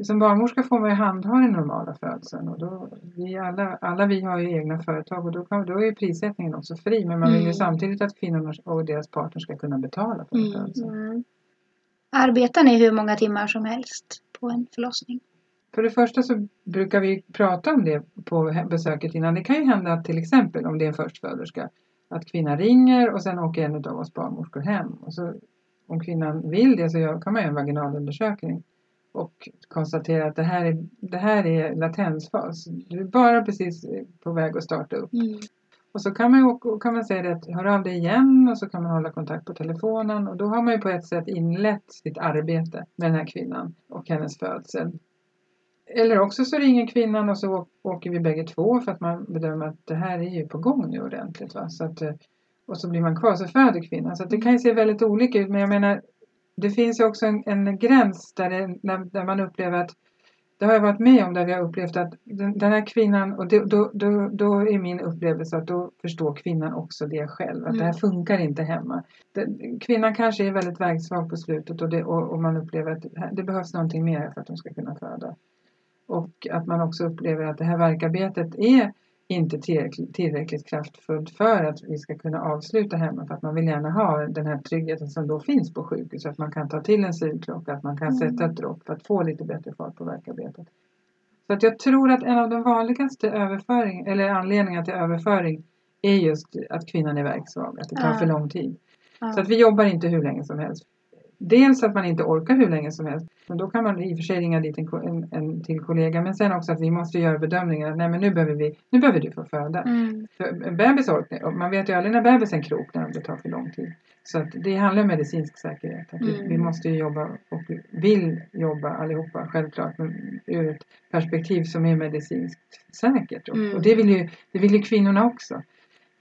som barnmorska får man ju handha den normala födseln och då, vi alla, alla vi har ju egna företag och då, kan, då är ju prissättningen också fri men man vill ju Mm. samtidigt att kvinnorna och deras partner ska kunna betala för Mm. födsel. Mm. Arbetar ni hur många timmar som helst på en förlossning? För det första så brukar vi prata om det på besöket innan. Det kan ju hända att till exempel om det är en förstföderska att kvinnan ringer och sen åker en av oss barnmorskor hem. Och så, om kvinnan vill det så kan man göra en vaginalundersökning och konstatera att det här är, det här är latensfas. Du är bara precis på väg att starta upp. Mm. Och så kan man, kan man säga det att hör av dig igen och så kan man hålla kontakt på telefonen och då har man ju på ett sätt inlett sitt arbete med den här kvinnan och hennes födsel. Eller också så ringer kvinnan och så åker vi bägge två för att man bedömer att det här är ju på gång nu ordentligt. Va? Så att, eh, och så blir man kvar så föder kvinnan. Så det kan ju se väldigt olika ut men jag menar det finns ju också en, en gräns där, det, där, man upplever att det har jag varit med om där vi har upplevt att den, den här kvinnan och det, då, då, då är min upplevelse att då förstår kvinnan också det själv. Att det här funkar inte hemma. Det, kvinnan kanske är väldigt vägsvag på slutet och, det, och, och man upplever att det, behövs någonting mer för att hon ska kunna föda. Och att man också upplever att det här verkarbetet är inte tillräckligt, tillräckligt kraftfullt för att vi ska kunna avsluta hemma. För att man vill gärna ha den här tryggheten som då finns på sjukhus. Så att man kan ta till en sugklocka, att man kan sätta ett dropp för att få lite bättre fart på verkarbetet. Så att jag tror att en av de vanligaste överföring, eller anledningarna till överföring är just att kvinnan är verksvag, att det tar Ja. för lång tid. Ja. Så att vi jobbar inte hur länge som helst. Dels att man inte orkar hur länge som helst. Men då kan man i och för sig ringa dit en, en, en till kollega. Men sen också att vi måste göra bedömningar. att, Nej men nu behöver, vi, nu behöver du få föda. Mm. För en bebis orkar, man vet ju aldrig när bebisen kroknar om det tar för lång tid. Så att det handlar om medicinsk säkerhet. Att vi, Mm. vi måste ju jobba och vi vill jobba allihopa självklart. Men ur ett perspektiv som är medicinskt säkert. Mm. och det, vill ju, det vill ju kvinnorna också.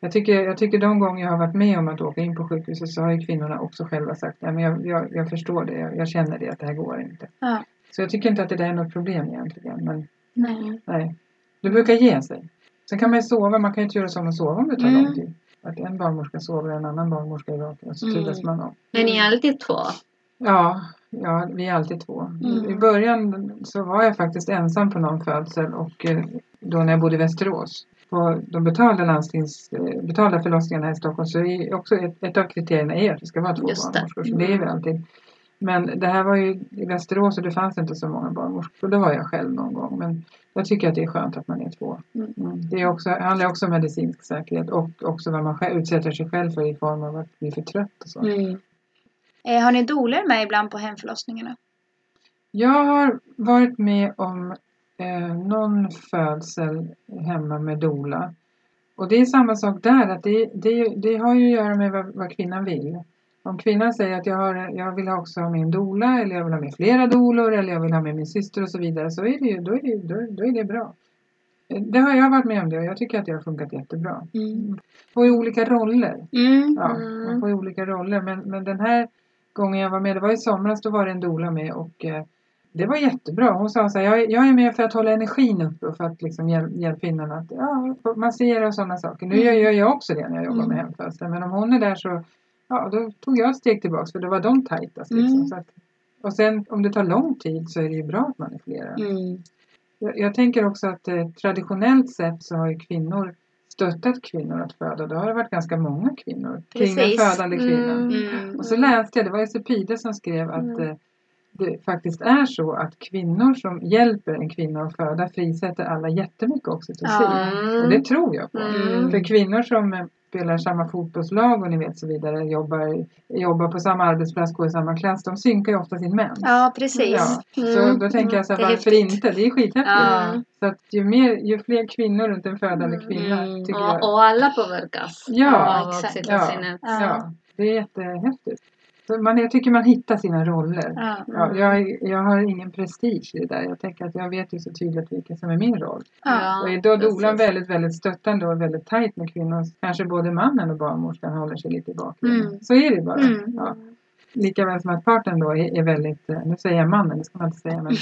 Jag tycker, jag tycker de gånger jag har varit med om att åka in på sjukhuset så har ju kvinnorna också själva sagt men jag, jag, jag förstår det, jag, jag känner det att det här går inte. Ja. Så jag tycker inte att det där är något problem egentligen. Men Nej. nej, det brukar ge sig. Sen kan man ju sova, man kan ju inte göra som att sova om det tar Mm. lång tid. Att en barnmorska sover och en annan barnmorska är vaken och så Mm. turas man om. Är ni alltid två? Ja, ja, vi är alltid två. Mm. I början så var jag faktiskt ensam på någon födsel och eh, då när jag bodde i Västerås. På de betalda, landstings, eh, betalda förlossningarna här i Stockholm så är också ett, ett av kriterierna är att det ska vara två Just det. barnmorskor. Så det är vi Mm. alltid. Men det här var ju i Västerås och det fanns inte så många barnmorskor. Då var jag själv någon gång. Men jag tycker att det är skönt att man är två. Mm. Mm. Det är också, handlar också om medicinsk säkerhet och också vad man utsätter sig själv för i form av att bli för trött och så. Mm. Eh, har ni doler med ibland på hemförlossningarna? Jag har varit med om eh, någon födsel hemma med dola. Och det är samma sak där, att det, det, det har ju att göra med vad, vad kvinnan vill. Om kvinnan säger att jag, har, jag vill också ha min dola eller jag vill ha med flera dolor eller jag vill ha med min syster och så vidare så är det ju, då är det, då, då är det bra. Eh, Det har jag varit med om det och jag tycker att det har funkat jättebra. Mm. Får ju olika roller. Mm. Ja, Mm. man får ju olika roller. Men, men den här gången jag var med, det var i somras, då var det en doula med och eh, det var jättebra. Hon sa så här, jag, jag är med för att hålla energin uppe och för att liksom hjäl, hjälpa innan att ja, massera och sådana saker. Nu gör, gör jag också det när jag jobbar med Mm. hemfödslar. Men om hon är där så, ja då tog jag steg tillbaks för då var de tajtast. Liksom. Mm. Så att, och sen om det tar lång tid så är det ju bra att man är flera. Mm. Jag, jag tänker också att eh, traditionellt sett så har ju kvinnor stöttat kvinnor att föda. Då har det varit ganska många kvinnor kring den Precis. födande kvinnan. Mm. Och så läste jag, det var Esepide som skrev att Mm. eh, det faktiskt är så att kvinnor som hjälper en kvinna att föda frisätter alla jättemycket oxytocin. Ja. Och det tror jag på. Mm. För kvinnor som eh, spelar samma fotbollslag och ni vet så vidare, jobbar, jobbar på samma arbetsplats, går i samma klass, de synkar ju ofta sin mens. Ja, precis. Ja, så Mm. då tänker jag så här, är varför häftigt. inte? Det är skithäftigt. Ja. Så att ju, mer, ju fler kvinnor runt en födande Mm. kvinna Mm. tycker jag. Och, och alla påverkas Ja, av exakt. oxytocinet. Ja. Ja, det är jättehäftigt. Man, jag tycker man hittar sina roller. Ja. Ja, jag, jag har ingen prestige i det där. Jag tänker att jag vet ju så tydligt vilken som är min roll. Ja. och är då dolan väldigt, väldigt stöttande och väldigt tajt med kvinnor. Kanske både mannen och barnmorskan håller sig lite i bakgrunden. Mm. Så är det bara. Mm. Ja. Likaväl som att partnern då är, är väldigt, eh, nu säger jag mannen, det ska man inte säga, men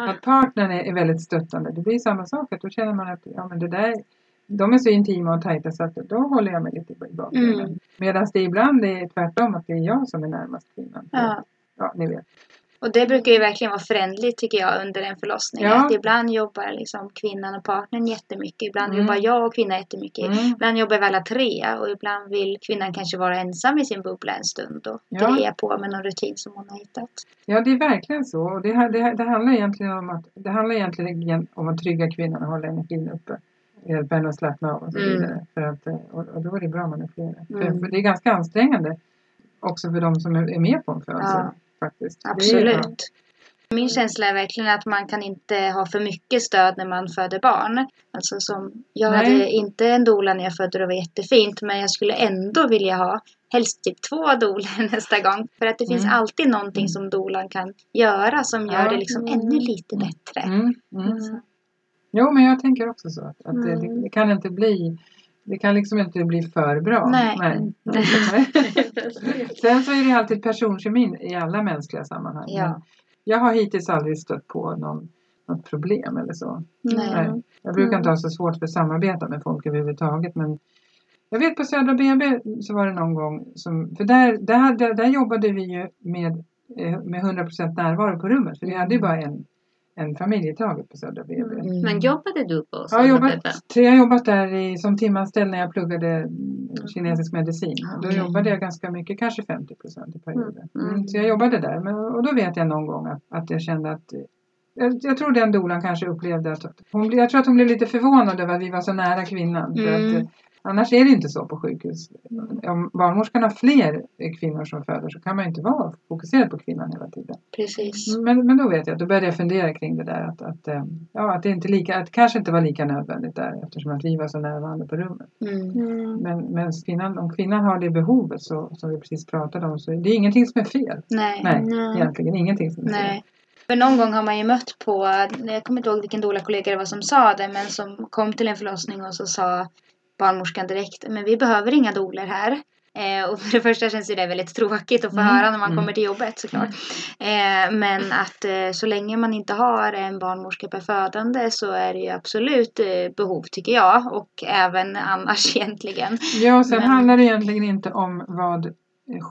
att partnern är, är väldigt stöttande. Det blir samma sak, att då känner man att ja, men det där, de är så intima och tajta så att då håller jag mig lite i bakgrunden. Mm. Medan det ibland är tvärtom, att det är jag som är närmast kvinnan. Ja. ja ni vet. Och det brukar ju verkligen vara förändligt tycker jag under en förlossning. Ja. Att ibland jobbar liksom kvinnan och partnern jättemycket. Ibland Mm. jobbar jag och kvinnan jättemycket. Mm. Ibland jobbar vi alla tre och ibland vill kvinnan kanske vara ensam i sin bubbla en stund och Ja. greja på med någon rutin som hon har hittat. Ja, det är verkligen så. Och det, här- det, här- det handlar egentligen om att det handlar egentligen om att trygga kvinnan och hålla energin uppe. Hjälpa henne att slappna av och så Mm. vidare. För att, eh, och, och då är det bra om man är flera. Mm. För, för det är ganska ansträngande också för de som är är med på en födelse. Ja. Faktiskt. Absolut. Min känsla är verkligen att man kan inte ha för mycket stöd när man föder barn. Alltså som, jag Nej. hade inte en doula när jag födde och det var jättefint men jag skulle ändå vilja ha helst typ två doulor nästa gång. För att det finns Mm. alltid någonting som doulan kan göra som gör Ja. det liksom ännu lite bättre. Mm, mm. Jo, men jag tänker också så. Att, att det, Mm. det kan inte bli det kan liksom inte bli för bra. Nej. Nej. Sen så är det alltid personkemin i alla mänskliga sammanhang. Ja. Jag har hittills aldrig stött på någon, något problem eller så. Nej. Nej. Jag brukar inte ha så svårt för att samarbeta med folk överhuvudtaget. Men jag vet på Södra BB så var det någon gång som, för där, där, där, där jobbade vi ju med, eh, med 100% närvaro på rummet. För vi hade ju bara en, en familj i taget på Södra BB. Mm. Men jobbade du på Jag har, Södra jobbat, BB? jag har jobbat där i, som timanställd när jag pluggade mm, kinesisk medicin. Och Då jobbade jag ganska mycket, kanske 50 procent i perioder. Mm. Mm. Så jag jobbade där. Men, och då vet jag någon gång att, att jag kände att jag, jag tror den dolan kanske upplevde att hon, jag tror att hon blev lite förvånad över att vi var så nära kvinnan. För Mm. att, eh, annars är det inte så på sjukhus. Om barnmorskan har fler kvinnor som föder så kan man ju inte vara fokuserad på kvinnan hela tiden. Precis. Men, men då vet jag, då började jag fundera kring det där att, att, eh, ja, att det inte lika, att det kanske inte var lika nödvändigt där eftersom att vi var så närvarande på rummet. Mm. Men, men kvinnan, om kvinnan har det behovet så, som vi precis pratade om så är det ingenting som är fel. Nej. Nej, Nej. egentligen ingenting som är fel. Nej. För någon gång har man ju mött på, jag kommer inte ihåg vilken doula-kollega det var som sa det, men som kom till en förlossning och så sa barnmorskan direkt, men vi behöver inga doulor här. Eh, och för det första känns ju det väldigt tråkigt att få Mm, höra när man mm. kommer till jobbet såklart. Eh, men att eh, så länge man inte har en barnmorska per födande så är det ju absolut eh, behov tycker jag. Och även annars egentligen. Ja, och sen Men- handlar det egentligen inte om vad eh,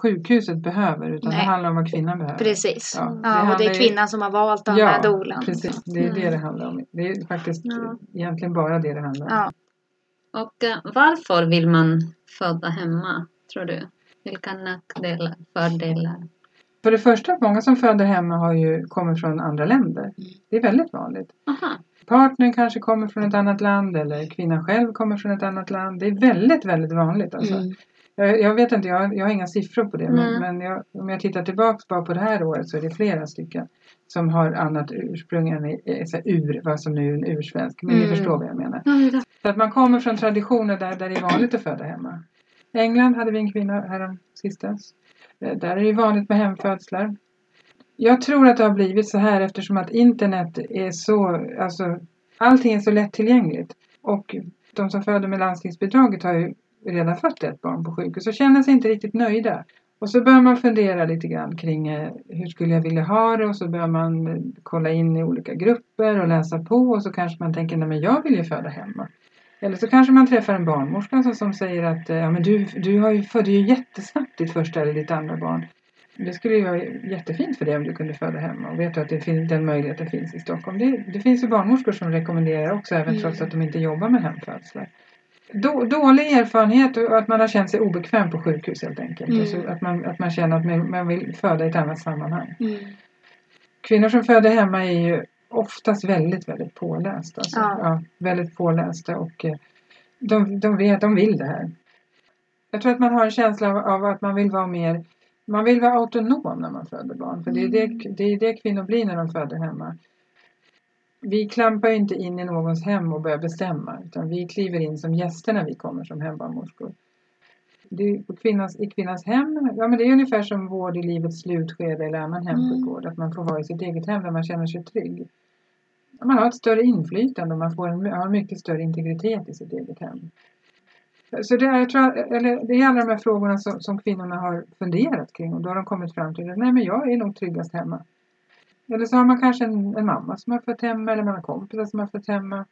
sjukhuset behöver utan Nej. det handlar om vad kvinnan behöver. Precis. Ja, Ja, det och det är kvinnan som har valt att ha Ja, med doulan. precis. Det är det Mm. det handlar om. Det är faktiskt Ja. egentligen bara det det handlar om. Och eh, varför vill man föda hemma, tror du? Vilka nackdelar, fördelar? För det första, många som föder hemma har ju kommit från andra länder. Mm. Det är väldigt vanligt. Aha. Partnern kanske kommer från ett annat land eller kvinnan själv kommer från ett annat land. Det är väldigt, väldigt vanligt. Alltså. Mm. Jag, jag vet inte, jag, jag har inga siffror på det. Men, Nej. men jag, om jag tittar tillbaks bara på det här året så är det flera stycken som har annat ursprung än här, ur, vad som nu är en ursvensk. Men Mm. ni förstår vad jag menar. Så att man kommer från traditioner där, där det är vanligt att föda hemma. I England hade vi en kvinna härom sistens. Eh, Där är det vanligt med hemfödslar. Jag tror att det har blivit så här eftersom att internet är så, alltså allting är så lättillgängligt. Och de som föder med landstingsbidraget har ju redan fött ett barn på sjukhus och känner sig inte riktigt nöjda. Och så börjar man fundera lite grann kring eh, hur skulle jag vilja ha det och så börjar man eh, kolla in i olika grupper och läsa på och så kanske man tänker nej men jag vill ju föda hemma. Eller så kanske man träffar en barnmorska som, som säger att eh, ja, men du, du har ju, födde ju jättesnabbt ditt första eller ditt andra barn. Det skulle ju vara jättefint för dig om du kunde föda hemma och vet du att det finns, den möjligheten finns i Stockholm. Det, det finns ju barnmorskor som rekommenderar också även Mm. trots att de inte jobbar med hemfödslar. Då, dålig erfarenhet och att man har känt sig obekväm på sjukhus helt enkelt. Mm. Alltså att, man, att man känner att man, man vill föda i ett annat sammanhang. Mm. Kvinnor som föder hemma är ju oftast väldigt, väldigt pålästa. Alltså. Ja. Ja, väldigt pålästa och eh, de, de vet, de vill det här. Jag tror att man har en känsla av, av att man vill vara mer, man vill vara autonom när man föder barn. För det är det, det, är det kvinnor blir när de föder hemma. Vi klampar ju inte in i någons hem och börjar bestämma utan vi kliver in som gäster när vi kommer som hembarnmorskor. Det kvinnans, I kvinnans hem, ja men det är ungefär som vård i livets slutskede eller annan hemsjukvård. Att man får vara i sitt eget hem där man känner sig trygg. Man har ett större inflytande och man får en, har mycket större integritet i sitt eget hem. Så det är, jag tror, eller det är alla de här frågorna som, som kvinnorna har funderat kring och då har de kommit fram till att nej men jag är nog tryggast hemma. Eller så har man kanske en, en mamma som har fött hemma eller man har kompisar som har fött hemma.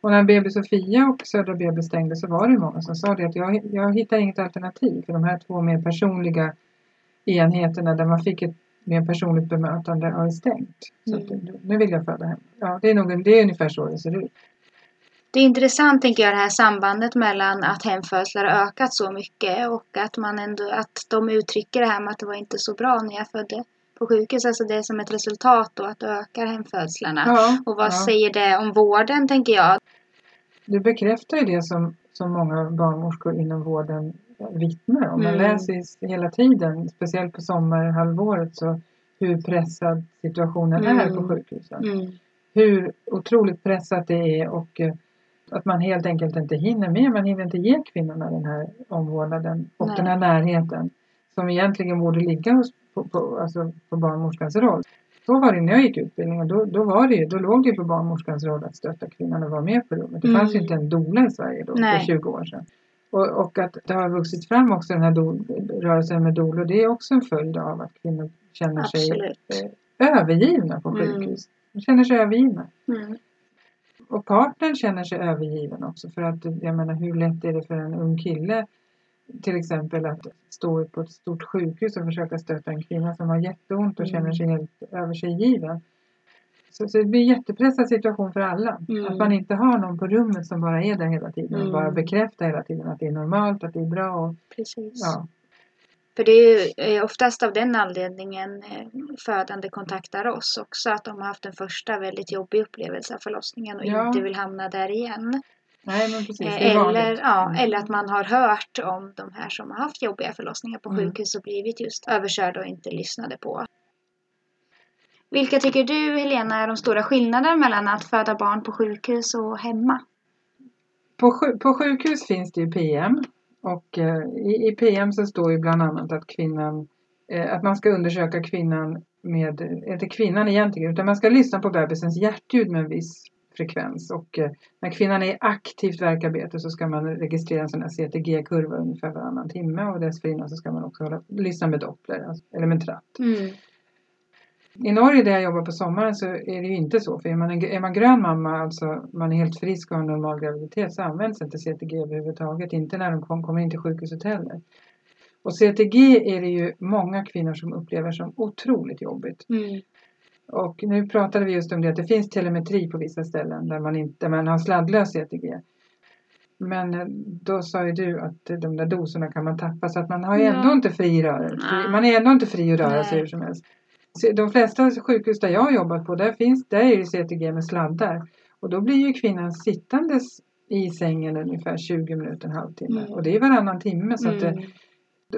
Och när BB Sofia och Södra BB stängde så var det många som sa det att jag, jag hittar inget alternativ för de här två mer personliga enheterna där man fick ett mer personligt bemötande har stängt. Så att, nu vill jag föda hem. Ja, det är, nog, det är ungefär så det ser ut. Det är intressant tänker jag det här sambandet mellan att hemfödslar har ökat så mycket och att man ändå att de uttrycker det här med att det var inte så bra när jag födde på sjukhus. Alltså det är som ett resultat då att ökar hemfödslarna. Ja, Och vad ja. säger det om vården tänker jag? det bekräftar ju det som, som många barnmorskor inom vården vittnar om. Man Mm. läser hela tiden, speciellt på sommarhalvåret, så hur pressad situationen är Mm. på sjukhusen. Mm. Hur otroligt pressat det är och eh, att man helt enkelt inte hinner med. Man hinner inte ge kvinnorna den här omvårdnaden och Nej. den här närheten som egentligen borde ligga hos, på, på, alltså på barnmorskans roll. Så var det när jag gick utbildningen. Då, då, var det då låg det på barnmorskans roll att stötta kvinnan och vara med på rummet. Det Mm. fanns ju inte en doula i Sverige då Nej. för 20 år sedan. Och, och att det har vuxit fram också den här do, rörelsen med doulor. Det är också en följd av att kvinnor känner sig Absolut. eh, övergivna på Mm. sjukhus. De känner sig övergivna. Mm. Och partnern känner sig övergiven också för att jag menar hur lätt är det för en ung kille till exempel att stå på ett stort sjukhus och försöka stötta en kvinna som har jätteont och Mm. känner sig helt över sig given. Så, så det blir en jättepressad situation för alla. Mm. Att man inte har någon på rummet som bara är där hela tiden och Mm. bara bekräftar hela tiden att det är normalt, att det är bra. Och, Precis. ja. För det är eh, oftast av den anledningen eh, födande kontaktar oss också. Att de har haft en första väldigt jobbig upplevelse av förlossningen och Ja. inte vill hamna där igen. Nej men precis, Eh. Eller, ja, Mm. eller att man har hört om de här som har haft jobbiga förlossningar på Mm. sjukhus och blivit just överkörda och inte lyssnade på. Vilka tycker du Helena är de stora skillnaderna mellan att föda barn på sjukhus och hemma? På, på sjukhus finns det ju PM och eh, i, i PM så står ju bland annat att kvinnan eh, att man ska undersöka kvinnan med, inte kvinnan egentligen, utan man ska lyssna på bebisens hjärtljud med en viss frekvens och eh, när kvinnan är i aktivt värkarbete så ska man registrera en sån här CTG-kurva ungefär varannan timme och dessförinnan så ska man också hålla, lyssna med Doppler, alltså, eller med tratt. I Norge där jag jobbar på sommaren så är det ju inte så. För är man, en, är man grön mamma, alltså man är helt frisk och har en normal graviditet så används inte CTG överhuvudtaget. Inte när de kom, kommer in till sjukhuset heller. Och CTG är det ju många kvinnor som upplever som otroligt jobbigt. Mm. Och nu pratade vi just om det att det finns telemetri på vissa ställen där man, inte, där man har sladdlös CTG. Men eh, då sa ju du att de där doserna kan man tappa så att man har ju Ja. ändå inte fri rörelse. Man är ändå inte fri att röra sig hur som helst. De flesta sjukhus där jag har jobbat på, där, finns, där är det CTG med sladdar. Och då blir ju kvinnan sittandes i sängen ungefär 20 minuter, en halvtimme. Mm. Och det är varannan timme. Så att det, Mm.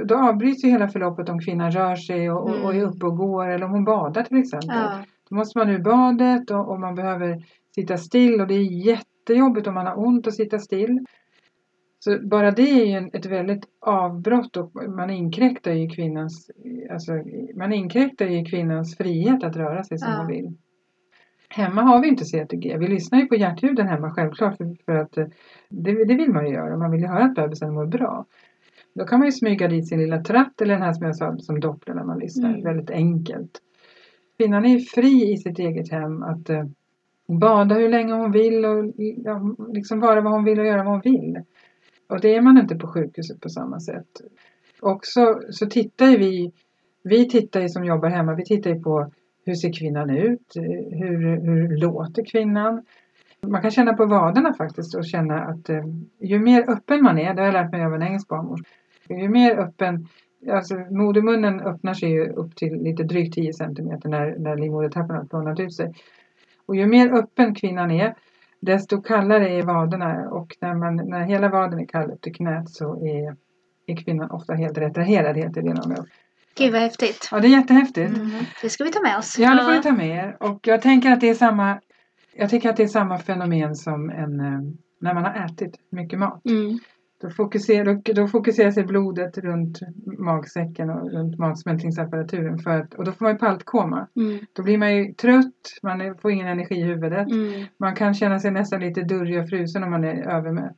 Då- avbryts ju hela förloppet om kvinnan rör sig och, och, och är Mm. uppe och går eller om hon badar till exempel. Ja. Då måste man ur badet och, och man behöver sitta still och det är jättejobbigt om man har ont att sitta still. Så bara det är ju en, ett väldigt avbrott och man inkräktar ju kvinnans, alltså, man inkräktar ju kvinnans frihet att röra sig som Ja. hon vill. Hemma har vi inte CTG. Vi lyssnar ju på hjärtljuden hemma självklart för, för att eh, det, det vill man ju göra. Man vill ju höra att bebisen mår bra. Då kan man ju smyga dit sin lilla tratt eller den här som jag sa som doppler när man lyssnar. Mm. Väldigt enkelt. Kvinnan är fri i sitt eget hem att eh, bada hur länge hon vill och ja, liksom vara vad hon vill och göra vad hon vill. Och det är man inte på sjukhuset på samma sätt. Också så tittar ju vi, vi tittar ju som jobbar hemma, vi tittar ju på hur ser kvinnan ut? Hur, hur låter kvinnan? Man kan känna på vaderna faktiskt och känna att eh, ju mer öppen man är, det har jag lärt mig av en engelsk barnmorska, ju mer öppen, alltså modermunnen öppnar sig ju upp till lite drygt 10 centimeter när, när livmodertappen har plånat ut sig. Och ju mer öppen kvinnan är, desto kallare är vaderna och när, man, när hela vaden är kall upp till knät så är, är kvinnan ofta helt retraherad, heter det inom. Gud vad häftigt. Ja, det är jättehäftigt. Mm. Det ska vi ta med oss. Ja, det får ni ta med er. Och jag tänker att det är samma, jag tycker att det är samma fenomen som en, eh, när man har ätit mycket mat. Mm. Då fokuserar, då, fokuserar sig blodet runt magsäcken och runt matsmältningsapparaturen. För att, och då får man ju paltkoma. Mm. Då blir man ju trött, man får ingen energi i huvudet. Mm. Man kan känna sig nästan lite durrig och frusen om man är övermätt.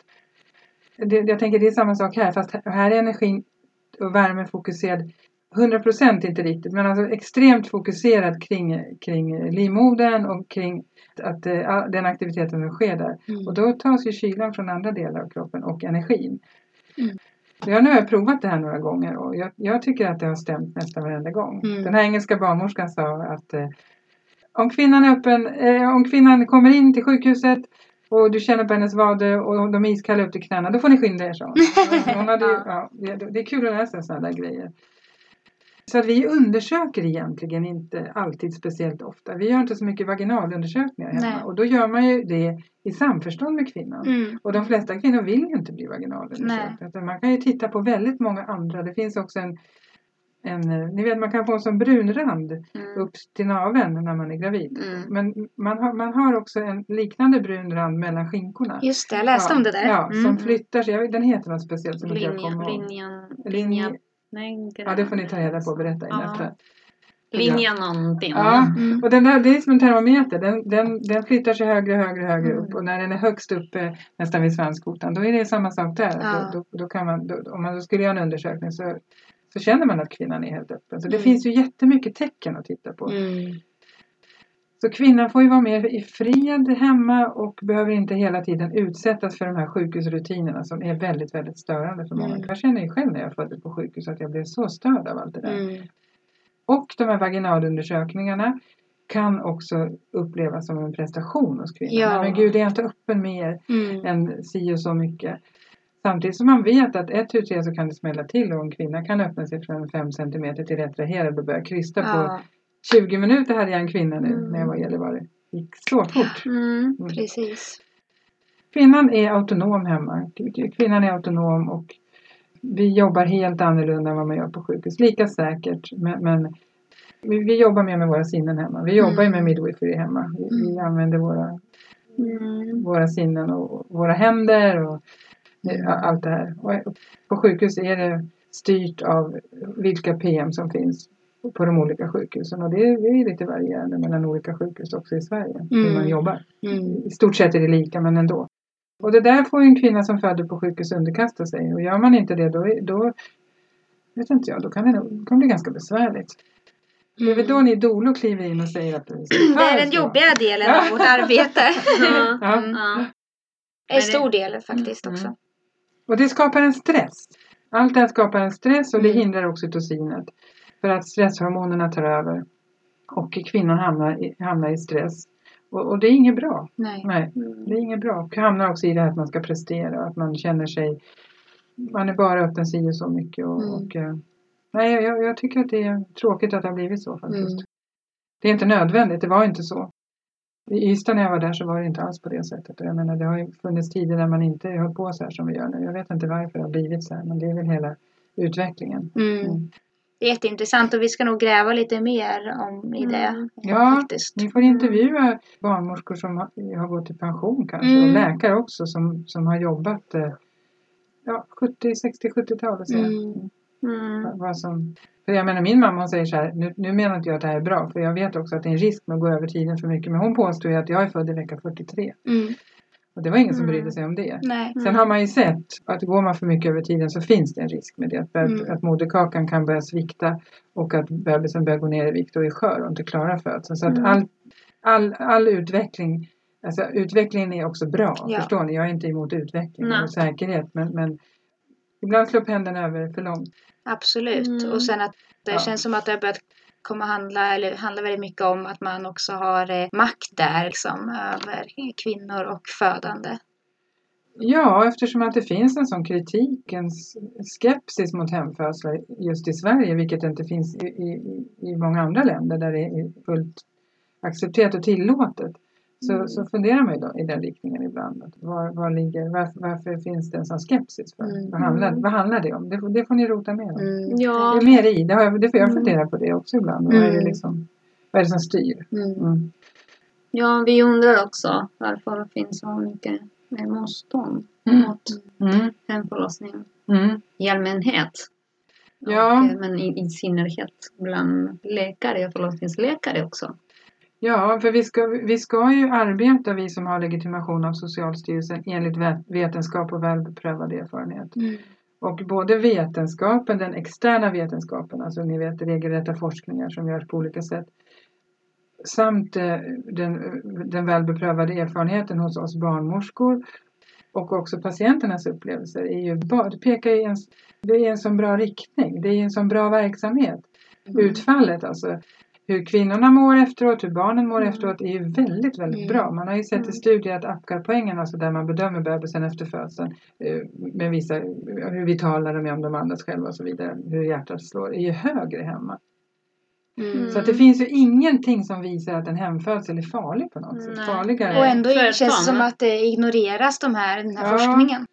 Det, jag tänker det är samma sak här fast här är energin och värmen fokuserad 100% inte riktigt men alltså extremt fokuserad kring, kring livmodern och kring att, eh, den aktiviteten som sker där. Mm. Och då tas ju kylan från andra delar av kroppen och energin. Mm. Så jag, nu har jag provat det här några gånger och jag, jag tycker att det har stämt nästan varenda gång. Mm. Den här engelska barnmorskan sa att eh, om kvinnan är öppen, eh, om kvinnan kommer in till sjukhuset och du känner på hennes vader och de är iskalla upp till knäna, då får ni skynda er, sa hon. Hade, ja, det, det är kul att läsa sådana där grejer. Så vi undersöker egentligen inte alltid speciellt ofta. Vi gör inte så mycket vaginalundersökningar hemma Nej. och då gör man ju det i samförstånd med kvinnan. Mm. Och de flesta kvinnor vill ju inte bli vaginalundersökta. Man kan ju titta på väldigt många andra. Det finns också en, en eh, ni vet man kan få en sån brun rand Mm. upp till naveln när man är gravid. Mm. Men man har, man har också en liknande brun rand mellan skinkorna. Just det, jag läste ja, om det där. Ja, Mm. som flyttar sig. Jag vet, Den heter något speciellt som inte jag Linjen, kommer ihåg. linjen, Linje- linjen, nej, Ja, det får ni ta reda på och berätta i Ja. nästa. Linjen någonting. Ja, Mm. och den där, det är som en termometer. Den, den, den flyttar sig högre, högre, högre Mm. upp. Och när den är högst uppe, nästan vid svanskotan, då är det samma sak där. Ja. Då, då, då kan man, då, om man då skulle göra en undersökning så, så känner man att kvinnan är helt öppen. Så det Mm. finns ju jättemycket tecken att titta på. Mm. Så kvinnan får ju vara mer i fred hemma och behöver inte hela tiden utsättas för de här sjukhusrutinerna som är väldigt, väldigt störande för många. Mm. Jag känner ju själv när jag födde på sjukhus att jag blev så störd av allt det där. Mm. Och de här vaginalundersökningarna kan också upplevas som en prestation hos kvinnan. Ja. Men gud, är jag inte öppen mer Mm. än si och så mycket? Samtidigt som man vet att ett tu tre så kan det smälla till och en kvinna kan öppna sig från 5 cm till retraherad och börja krysta på Ja, 20 minuter hade jag en kvinna nu Mm. när jag var i Gällivare. Det gick så fort. Mm. Mm. precis. Kvinnan är autonom hemma. Kvinnan är autonom och vi jobbar helt annorlunda än vad man gör på sjukhus. Lika säkert men, men vi, jobbar mer med våra sinnen hemma. Vi jobbar ju med Mm. midwifery hemma. Vi, vi Mm. använder våra, Mm. våra sinnen och våra händer och Mm. allt det här. Och på sjukhus är det styrt av vilka PM som finns på de olika sjukhusen och det är, det är lite varierande mellan olika sjukhus också i Sverige hur Mm. man jobbar. Mm. I stort sett är det lika men ändå. Och det där får ju en kvinna som föder på sjukhus underkasta sig och gör man inte det då, då vet inte jag, då kan det, nog- kan det bli ganska besvärligt. Det är väl då ni dolor kliver in och säger att det är så Mm. Det är den jobbiga delen av vårt arbete. Ja. Ja. Mm. Ja. En stor del faktiskt Mm. också. Och det skapar en stress. Allt det här skapar en stress och det Mm. hindrar oxytocinet. För att stresshormonerna tar över. Och kvinnan hamnar i, hamnar i stress. Och, och det är inget bra. Nej. Nej, Mm. det är inget bra. Och hamnar också i det här att man ska prestera. Att man känner sig... Man är bara öppen si och så mycket. Och, Mm. och, eh, nej, jag, jag tycker att det är tråkigt att det har blivit så faktiskt. Mm. Det är inte nödvändigt. Det var inte så. I Ystad när jag var där så var det inte alls på det sättet. Och jag menar, det har ju funnits tider när man inte höll på så här som vi gör nu. Jag vet inte varför det har blivit så här. Men det är väl hela utvecklingen. Mm. Mm. Det är jätteintressant och vi ska nog gräva lite mer om i det. Mm. Ja, Faktiskt. Ni får intervjua barnmorskor som har, har gått i pension kanske. Mm. Och läkare också som, som har jobbat eh, ja, 70, 60, 70-talet. så. Mm. Mm. Vad som, för jag menar min mamma hon säger så här, nu, nu menar inte jag att det här är bra för jag vet också att det är en risk med att gå över tiden för mycket. Men hon påstår ju att jag är född i vecka 43. Mm. Och det var ingen som Mm. brydde sig om det. Nej. Sen har man ju sett att går man för mycket över tiden så finns det en risk med det. Att, Mm. att moderkakan kan börja svikta och att bebisen börjar gå ner i vikt och är skör och inte klarar födseln. Så att Mm. all, all, all utveckling, alltså utvecklingen är också bra. Ja. Förstår ni? Jag är inte emot utveckling Nej. och säkerhet men, men ibland slår pendeln över för långt. Absolut. Mm. Och sen att det Ja. känns som att det har börjat kommer handla, eller handlar väldigt mycket om att man också har eh, makt där liksom över kvinnor och födande. Ja, eftersom att det finns en sån kritik, en skepsis mot hemfödslar just i Sverige, vilket inte finns i, i, i många andra länder där det är fullt accepterat och tillåtet. Så, Mm. så funderar man ju då i den riktningen ibland. Att var, var ligger, varför, varför finns det en sån skepsis? För? Mm. Vad, handlar, vad handlar det om? Det, får- det får ni rota om. Mm. Ja. Det är mer i, det, har jag, det får jag Mm. fundera på det också ibland. Vad, är det Mm. liksom, vad är det som styr? Mm. Mm. ja, vi undrar också varför det finns så mycket motstånd Mm. mot Mm. hemförlossning Mm. i allmänhet. Ja. Och, eh, men i, i synnerhet bland läkare och förlossningsläkare också. Ja, för vi ska, vi ska ju arbeta, vi som har legitimation av Socialstyrelsen, enligt vet- vetenskap och väl beprövad erfarenhet. Mm. Och både vetenskapen, den externa vetenskapen, alltså ni vet regelrätta forskningar som görs på olika sätt, samt eh, den, den väl beprövade erfarenheten hos oss barnmorskor och också patienternas upplevelser är ju, det pekar i en, det är en så bra riktning, det är en så bra verksamhet. Mm. Utfallet alltså hur kvinnorna mår efteråt, hur barnen mår Mm. efteråt är ju väldigt, väldigt Mm. bra. Man har ju sett i Mm. studier att Apgar-poängen, alltså där man bedömer bebisen efter födseln, eh, med vissa, hur vitala de är, om de andas själva och så vidare, hur hjärtat slår, är ju högre hemma. Mm. Så att det finns ju ingenting som visar att en hemfödsel är farlig på något sätt. Nej. Farligare. Och ändå Tvärtom. känns det som att det ignoreras de här, den här Ja. forskningen.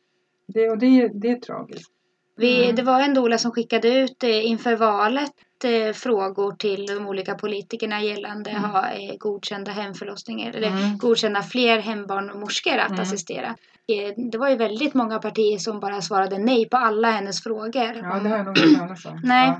Det, och det, det är tragiskt. Vi, Mm. Det var en doula som skickade ut inför valet eh, frågor till de olika politikerna gällande Mm. ha eh, godkända hemförlossningar eller Mm. godkända fler hembarnmorskor att Mm. assistera. Eh, det var ju väldigt många partier som bara svarade nej på alla hennes frågor. Ja, det har jag nog inte om. Nej.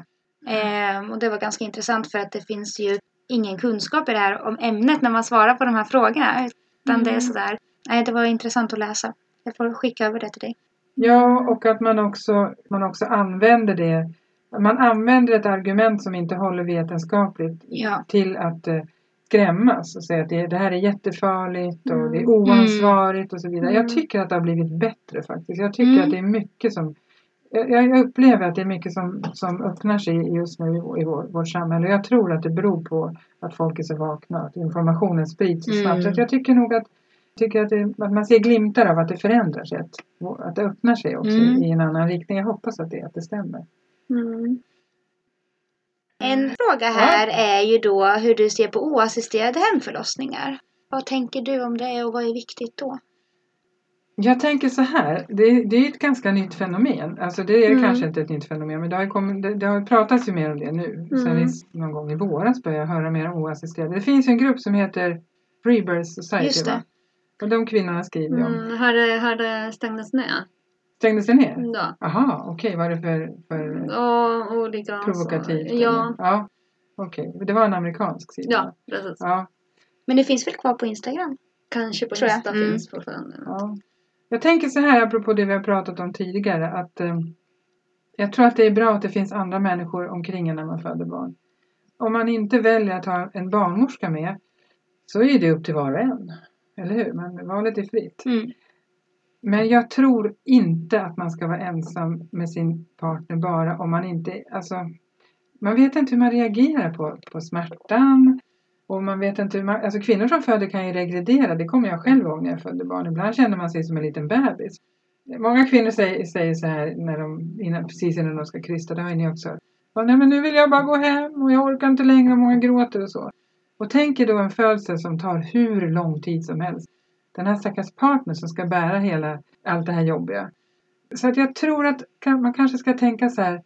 Ja. Eh, och det var ganska intressant för att det finns ju ingen kunskap i det här om ämnet när man svarar på de här frågorna. Utan det är sådär. Nej, det var intressant att läsa. Jag får skicka över det till dig. Ja, och att man också, man också använder det. Man använder ett argument som inte håller vetenskapligt Ja. till att eh, skrämmas och säga att det, det här är jättefarligt och det är Mm. oansvarigt och så vidare. Jag Mm. tycker att det har blivit bättre faktiskt. Jag tycker Mm. att det är mycket som jag, jag upplever att det är mycket som, som öppnar sig just nu i, i vår, vårt samhälle. Jag tror att det beror på att folk är så vakna, att informationen sprids så snabbt. Mm. Så jag tycker nog att, tycker att, det, att man ser glimtar av att det förändrar sig. Att, att det öppnar sig också Mm. i en annan riktning. Jag hoppas att det, att det stämmer. En fråga här är ju då hur du ser på oassisterade hemförlossningar. Vad tänker du om det och vad är viktigt då? Jag tänker så här, det, det är ett ganska nytt fenomen. Alltså det är Mm. kanske inte ett nytt fenomen men det har, kommit, det, det har pratats ju mer om det nu. Sen Mm. i, någon gång i våras började jag höra mer om oassisterade. Det finns ju en grupp som heter Freebirth Society Just det. va? Och de kvinnorna skriver ju om. Mm, har, det, har det stängts ner? Stängdes det ner? Ja. Aha, okej, vad är det för, för Och olika... provokativt? Så, ja, ja. Okej, det var en amerikansk sida? ja, precis. ja. Men det finns väl kvar på Instagram? Kanske på. Insta Mm. finns fortfarande. Ja. Jag tänker så här apropå det vi har pratat om tidigare att eh, jag tror att det är bra att det finns andra människor omkring en när man föder barn. Om man inte väljer att ha en barnmorska med så är det upp till var och en. Eller hur? Men valet är fritt. Mm. Men jag tror inte att man ska vara ensam med sin partner bara om man inte, alltså man vet inte hur man reagerar på, på smärtan. Och man vet inte hur man, alltså kvinnor som föder kan ju regredera, det kommer jag själv ihåg när jag födde barn. Ibland känner man sig som en liten bebis. Många kvinnor säger, säger så här när de, innan, precis innan de ska krysta, det har ju ni också Nej men nu vill jag bara gå hem och jag orkar inte längre och många gråter och så. Och tänk er då en födsel som tar hur lång tid som helst. Den här stackars partner som ska bära hela allt det här jobbiga. Så att jag tror att man kanske ska tänka så här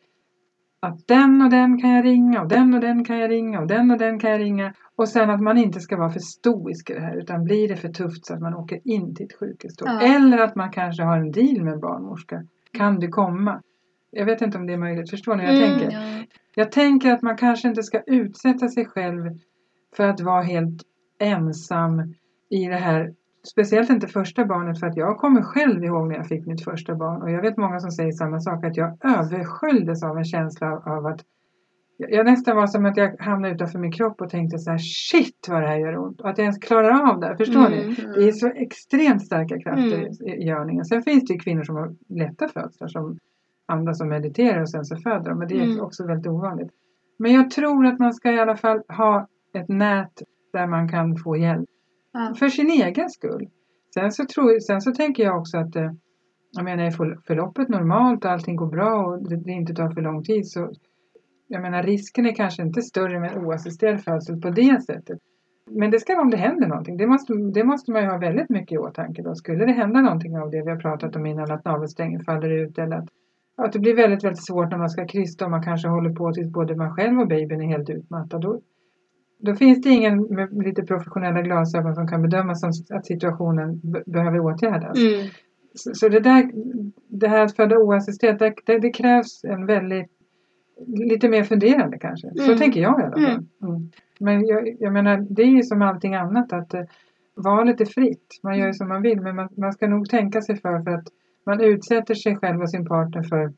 att den och den kan jag ringa och den och den kan jag ringa och den och den kan jag ringa. Och sen att man inte ska vara för stoisk i det här utan blir det för tufft så att man åker in till ett sjukhus. Ja. Eller att man kanske har en deal med en barnmorska. Kan du komma? Jag vet inte om det är möjligt. Förstår ni hur jag Mm, tänker? Ja. Jag tänker att man kanske inte ska utsätta sig själv för att vara helt ensam i det här. Speciellt inte första barnet för att jag kommer själv ihåg när jag fick mitt första barn och jag vet många som säger samma sak att jag översköljdes av en känsla av- att jag nästan var som att jag hamnade utanför min kropp och tänkte så här shit vad det här gör ont och att jag ens klarar av det. Förstår Mm. ni? Det är så extremt starka krafter Mm. i görningen. Sen finns det ju kvinnor som har lätta födslar som andra som mediterar och sen så föder de. Men det är Mm. också väldigt ovanligt. Men jag tror att man ska i alla fall ha ett nät där man kan få hjälp. Ja. För sin egen skull. Sen så, tror, sen så tänker jag också att eh, jag menar, är förloppet normalt och allting går bra och det, det inte tar för lång tid så jag menar risken är kanske inte större med oassisterad födsel på det sättet. Men det ska vara om det händer någonting. Det måste, det måste man ju ha väldigt mycket i åtanke då. Skulle det hända någonting av det vi har pratat om innan, att navelsträngen faller ut eller att, att det blir väldigt, väldigt svårt när man ska krysta och man kanske håller på tills både man själv och babyn är helt utmattad. Då, då finns det ingen med lite professionella glasögon som kan bedöma som att situationen be- behöver åtgärdas. Mm. Så, så det där, det här att föda oassisterat, det, det, det krävs en väldigt, lite mer funderande kanske. Så Mm. tänker jag i alla fall. Mm. Men jag, jag menar, det är ju som allting annat att eh, valet är fritt. Man gör ju som man vill, men man, man ska nog tänka sig för, för att man utsätter sig själv och sin partner för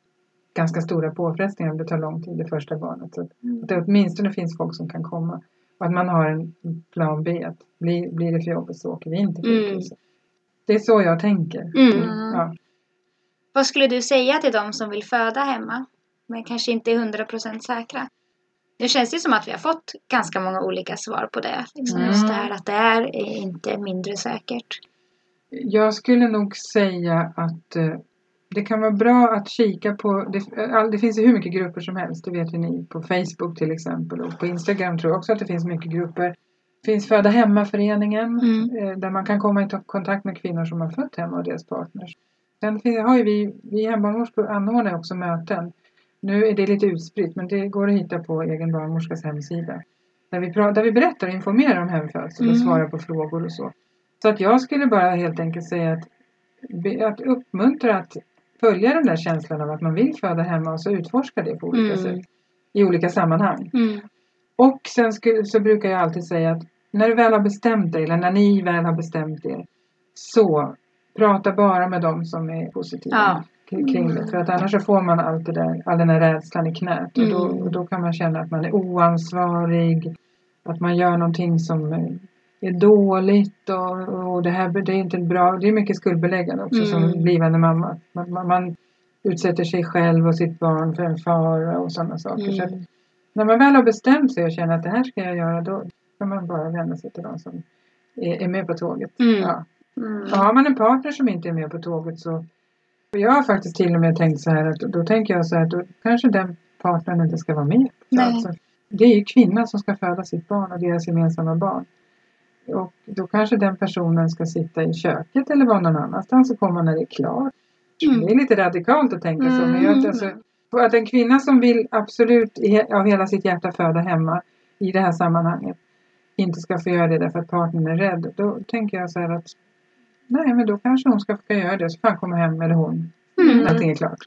ganska stora påfrestningar om det tar lång tid, det första barnet. Så att det åtminstone finns folk som kan komma. Och att man har en plan B, att blir, blir det för jobbigt så åker vi in till Mm. sjukhuset. Det är så jag tänker. Mm. Ja. Vad skulle du säga till dem som vill föda hemma? Men kanske inte är 100% säkra? Nu känns det som att vi har fått ganska många olika svar på det. Liksom Mm. Just det här att det är inte mindre säkert. Jag skulle nog säga att eh, det kan vara bra att kika på, det, det finns ju hur mycket grupper som helst, det vet ju ni, på Facebook till exempel och på Instagram tror jag också att det finns mycket grupper. Det finns Föda Hemma-föreningen Mm. eh, där man kan komma i kontakt med kvinnor som har fött hemma och deras partners. Sen har ju vi, vi hembarnmorskor anordnar också möten. Nu är det lite utspritt men det går att hitta på egen barnmorskas hemsida. Där vi, där vi berättar och informerar om hemfödsel och Mm. svarar på frågor och så. Så att jag skulle bara helt enkelt säga att, att uppmuntra att följa den där känslan av att man vill föda hemma och så utforska det på olika Mm. sätt. I olika sammanhang. Mm. Och sen skulle, så brukar jag alltid säga att när du väl har bestämt dig eller när ni väl har bestämt er så prata bara med dem som är positiva Ja. kring det. För att annars så får man allt det där, all den här rädslan i knät och då, Mm. och då kan man känna att man är oansvarig, att man gör någonting som eh, är dåligt och, och det här det är inte bra. Det är mycket skuldbeläggande också som Mm. blivande mamma. Man, man, man utsätter sig själv och sitt barn för en fara och sådana saker. Så att Mm. när man väl har bestämt sig och känner att det här ska jag göra då kan man bara vända sig till de som är, är med på tåget. Mm. Ja. Mm. Har man en partner som inte är med på tåget så jag har faktiskt till och med tänkt så här att då tänker jag så här att då kanske den partnern inte ska vara med. Alltså, det är ju kvinnan som ska föda sitt barn och deras gemensamma barn. Och då kanske den personen ska sitta i köket eller vara någon annanstans och komma när det är klart. Mm. Det är lite radikalt att tänka så. Men jag, Mm. alltså, att en kvinna som vill absolut av hela sitt hjärta föda hemma i det här sammanhanget inte ska få göra det därför att partnern är rädd. Då tänker jag så här att nej men då kanske hon ska få göra det så får han komma hem eller hon Mm. när allting är klart.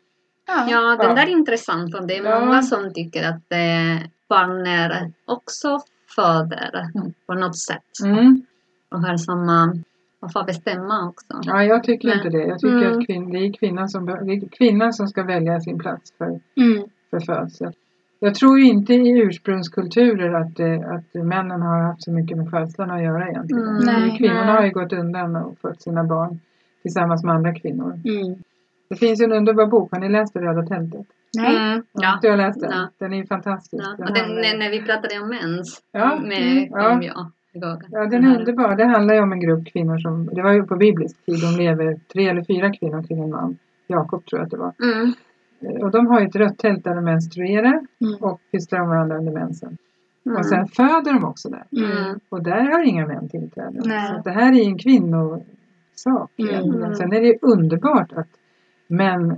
Ja. Ja, den Ja. där är intressant och det är Ja. många som tycker att eh, partner också föder Mm. på något sätt Mm. och har samma och får bestämma också. Ja, jag tycker Nej. inte det. Jag tycker Mm. att kvin- det, är kvinnan som, är kvinnan som ska välja sin plats för, Mm. för födsel. Jag tror inte i ursprungskulturer att, eh, att männen har haft så mycket med födslarna att göra egentligen. Mm. Nej. Kvinnorna Nej. har ju gått undan och fött sina barn tillsammans med andra kvinnor. Mm. Det finns ju en underbar bok, har ni läst det Röda tältet? Nej. Mm, ja. Du har läst den? Ja. Den är ju fantastisk. Ja. Den Och den, handlar- när, vi pratade om mens Ja, med mm, ja. jag. Ja, den är underbar. Det handlar ju om en grupp kvinnor som, det var ju på biblisk tid, de lever tre eller fyra kvinnor kring en man. Jakob tror jag att det var. Mm. Eh, Och de har ju ett rött tält där de menstruerar Mm. och pysslar om varandra under mensen. Mm. Och sen föder de också där. Mm. Och där har inga män tillträde. Nej. Så det här är ju en kvinnosak Mm. egentligen. Sen är det ju underbart att män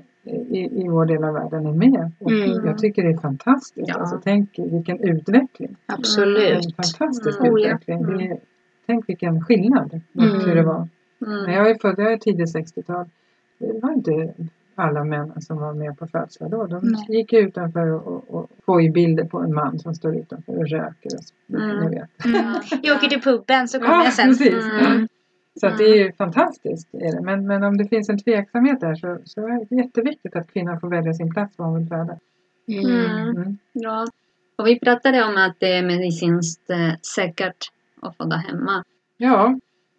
i, i vår del av världen är med. Och Mm. jag tycker det är fantastiskt. Ja. Alltså, tänk vilken utveckling. Absolut. En fantastisk Mm. Oh, utveckling. Det är, tänk vilken skillnad mot Mm. hur det var. Mm. När jag är född, jag är tidigt 60-tal. Det var inte alla män som var med på födslar då. De Nej. gick utanför och, och, och bilder på en man som står utanför och röker. Och, Mm. ni vet. Mm. Jag åker till puben så kommer Ja, jag sen. precis. Mm. Så att det är ju fantastiskt. Är det. Men, men om det finns en tveksamhet där så, så är det jätteviktigt att kvinnan får välja sin plats var hon vill föda. Mm. Mm. Ja. Och vi pratade om att det är medicinskt eh, säkert att föda hemma. Ja,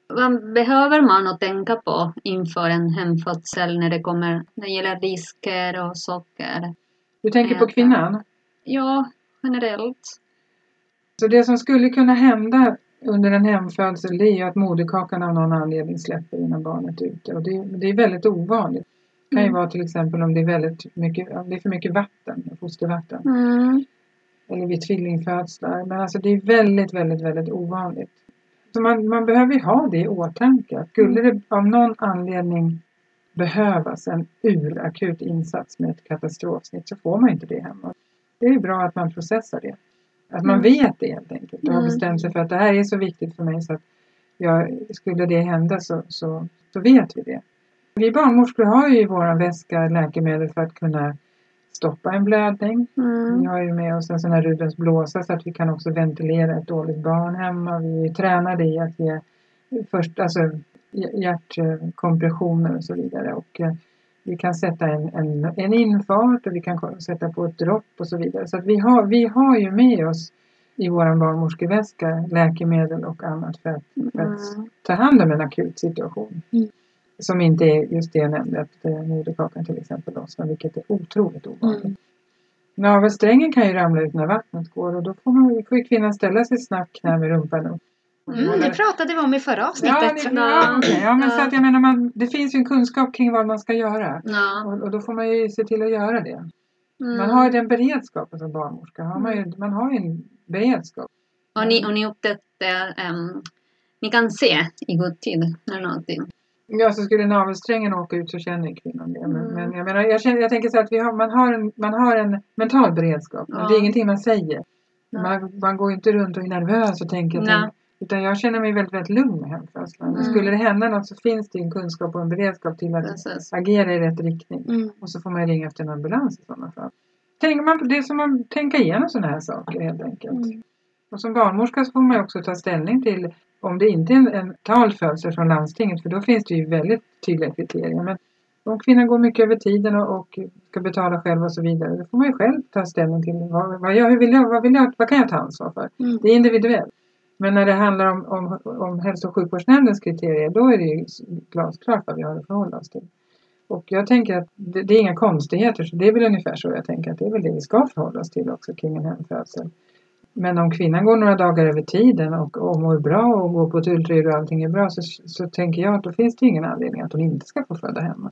Vad behöver man att tänka på inför en hemfödsel när det kommer när det gäller risker och socker? du tänker på Äta. kvinnan. Ja, generellt. Så det som skulle kunna hända under en hemfödsel det är ju att moderkakan av någon anledning släpper innan barnet är ute. Och det, det är väldigt ovanligt. Det kan ju Mm. vara till exempel om det är väldigt mycket, om det är för mycket vatten, fostervatten. Mm. Eller vid tvillingfödslar. Men alltså det är väldigt, väldigt, väldigt ovanligt. Så man, man behöver ju ha det i åtanke. Skulle det av någon anledning behövas en urakut insats med ett katastrofsnitt så får man inte det hemma. Det är bra att man processar det. Att man Mm. vet det helt enkelt och har Mm. bestämt sig för att det här är så viktigt för mig så att jag, skulle det hända så, så, så vet vi det. Vi barnmorskor har ju i vår väska läkemedel för att kunna stoppa en blödning. Vi Mm. har ju med oss en sån här Rudens blåsa så att vi kan också ventilera ett dåligt barn hemma. Vi är ju tränade i att ge först, alltså hjärtkompressioner och så vidare. Och eh, vi kan sätta en, en, en infart och vi kan sätta på ett dropp och så vidare. Så vi har, vi har ju med oss i vår barnmorskeväska läkemedel och annat för att, för att Mm. ta hand om en akut situation. Mm. Som inte är just det jag nämnde, att eh, moderkakan till exempel lossnar, vilket är otroligt ovanligt. Mm. Navelsträngen kan ju ramla ut när vattnet går och då får, man, får kvinnan ställa sig snabbt knä med rumpan upp. Mm, det pratade vi om i förra Ja, avsnittet. det, ja, okej. ja, men Ja. så att jag menar, man, det finns ju en kunskap kring vad man ska göra. Ja. Och, och då får man ju se till att göra det. Mm. Man har ju den beredskapen som barnmorska. Har man, ju, man har ju en beredskap. Och ni, och ni upptäckte, um, ni kan se i god tid när någonting. Ja, så skulle navelsträngen åka ut så känner kvinnan det. Men, Mm. men jag, menar, jag, känner, jag tänker så att vi har, man, har en, man har en mental beredskap. Ja. det är ingenting man säger. Ja. Man, man går ju inte runt och är nervös och tänker. Nej. Utan jag känner mig väldigt, väldigt lugn med hemfödslar. Men Mm. Skulle det hända något så finns det en kunskap och en beredskap till att Precis. agera i rätt riktning. Mm. Och så får man ringa efter en ambulans i sådana fall. Tänker man på det som att tänka igenom sådana här saker helt enkelt. Mm. Och som barnmorska så får man också ta ställning till om det inte är en, en talfödsel från landstinget för då finns det ju väldigt tydliga kriterier. Men om kvinnan går mycket över tiden och, och ska betala själv och så vidare då får man ju själv ta ställning till vad, vad, jag, hur vill jag, vad, vill jag, vad kan jag ta ansvar för. Mm. Det är individuellt. Men när det handlar om, om, om hälso och sjukvårdsnämndens kriterier då är det ju glasklart vad vi har att förhålla oss till. Och jag tänker att det, det är inga konstigheter så det är väl ungefär så jag tänker att det är väl det vi ska förhålla oss till också kring en hemfödsel. Men om kvinnan går några dagar över tiden och, och mår bra och går på ett ultraljud och allting är bra så, så tänker jag att då finns det ingen anledning att hon inte ska få föda hemma.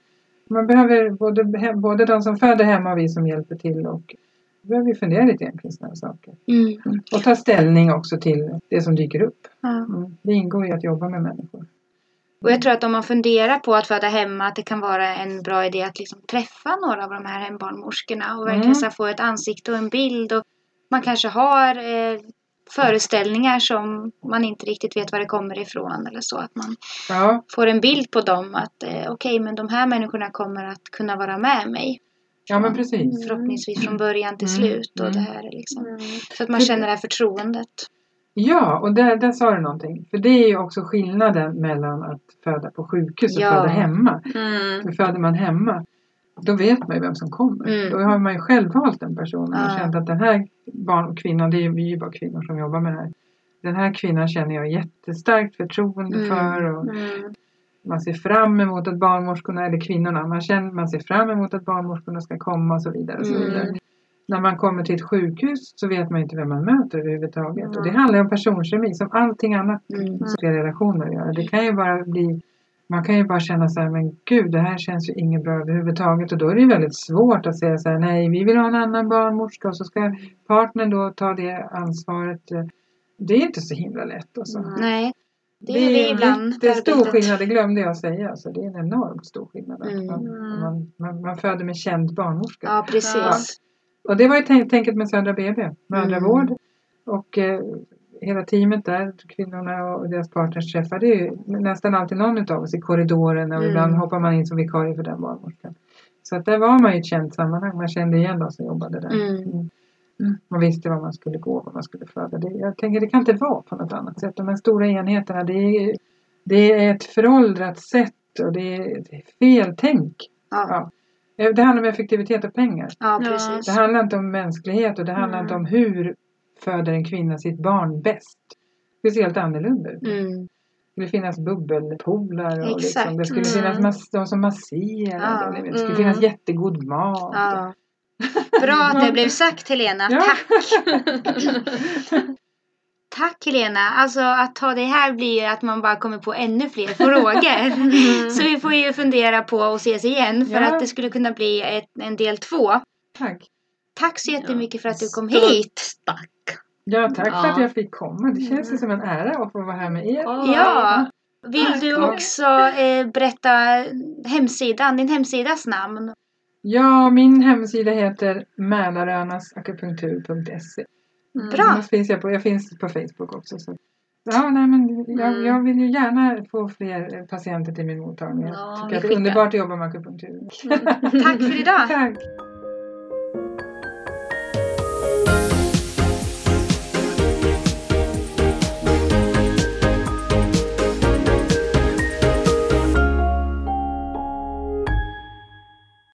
Man behöver både, både de som föder hemma och vi som hjälper till och behöver vi fundera lite grann kring sådana saker. Mm. Och ta ställning också till det som dyker upp. Mm. Det ingår i att jobba med människor. Och jag tror att om man funderar på att föda hemma att det kan vara en bra idé att liksom träffa några av de här hembarnmorskorna och verkligen Mm. få ett ansikte och en bild. Och man kanske har eh, föreställningar som man inte riktigt vet var det kommer ifrån eller så. Att man Ja, får en bild på dem att eh, okej men de här människorna kommer att kunna vara med mig. Ja men precis. Förhoppningsvis från början till Mm. slut och Mm. det här är liksom. Mm. Så att man känner det här förtroendet. Ja, och där, där sa du någonting. För det är ju också skillnaden mellan att föda på sjukhus och Ja. föda hemma. Mm. För föder man hemma, då vet man ju vem som kommer. Mm. Då har man ju själv valt den personen och Ja. känt att den här barn, kvinnan, det är ju, vi är ju bara kvinnor som jobbar med det här. Den här kvinnan känner jag jättestarkt förtroende Mm. för och Mm. Man ser fram emot att barnmorskorna, eller kvinnorna, man, känner, man ser fram emot att barnmorskorna ska komma och så vidare. Och så Mm. vidare. När man kommer till ett sjukhus så vet man inte vem man möter överhuvudtaget. Och det Mm. handlar om personkemi som allting annat Mm. ska relationer göra. Det kan ju bara bli man kan ju bara känna så här, men gud det här känns ju inget bra överhuvudtaget och då är det ju väldigt svårt att säga så här, nej vi vill ha en annan barnmorska och så ska partnern då ta det ansvaret. Det är inte så himla lätt alltså. Mm. Nej. Det är vi ibland. Det är stor arbetet. skillnad, det glömde jag säga. Alltså, det är en enormt stor skillnad. Mm. Man, man, man, man föder med känd barnmorska. Ja, precis. Och det var ju tänk, tänket med Södra BB, mödravård. Mm. Och eh, hela teamet där, kvinnorna och deras partners träffade ju nästan alltid någon av oss i korridoren och Mm. ibland hoppar man in som vikarie för den barnmorskan. Så att där var man i ett känt sammanhang, man kände igen de som jobbade där. Mm. Mm. Man visste var man skulle gå, var man skulle föda. Det, jag tänker det kan inte vara på något annat sätt. De här stora enheterna, det är, det är ett föråldrat sätt och det är, det är fel tänk. Ja, Ja. Det handlar om effektivitet och pengar. ja Det handlar inte om mänsklighet och det handlar Mm. inte om hur föder en kvinna sitt barn bäst. Det ser helt annorlunda ut. Det Mm. skulle finnas bubbelpoolar och liksom, det skulle Mm. finnas de som masserar. Ja. Det skulle Mm. finnas jättegod mat. Ja. Bra att det blev sagt Helena. Ja. Tack! Tack Helena! Alltså att ta det här blir ju att man bara kommer på ännu fler frågor. Så vi får ju fundera på att ses igen för Ja. att det skulle kunna bli ett, en del två. Tack. Tack så jättemycket för att du kom Stort hit! Tack! Ja, tack för Ja. att jag fick komma. Det känns ju som en ära att få vara här med er. Ja! Vill du Ja. också eh, berätta hemsidan, din hemsidas namn? Ja, min hemsida heter mälarönasakupunktur.se. Bra. Annars finns jag, på, jag finns på Facebook också. Så. Ja, nej, men jag, Mm. jag vill ju gärna få fler eh, patienter till min mottagning. Ja, Jag tycker att det är underbart att jobba med akupunktur. Tack för idag! Tack!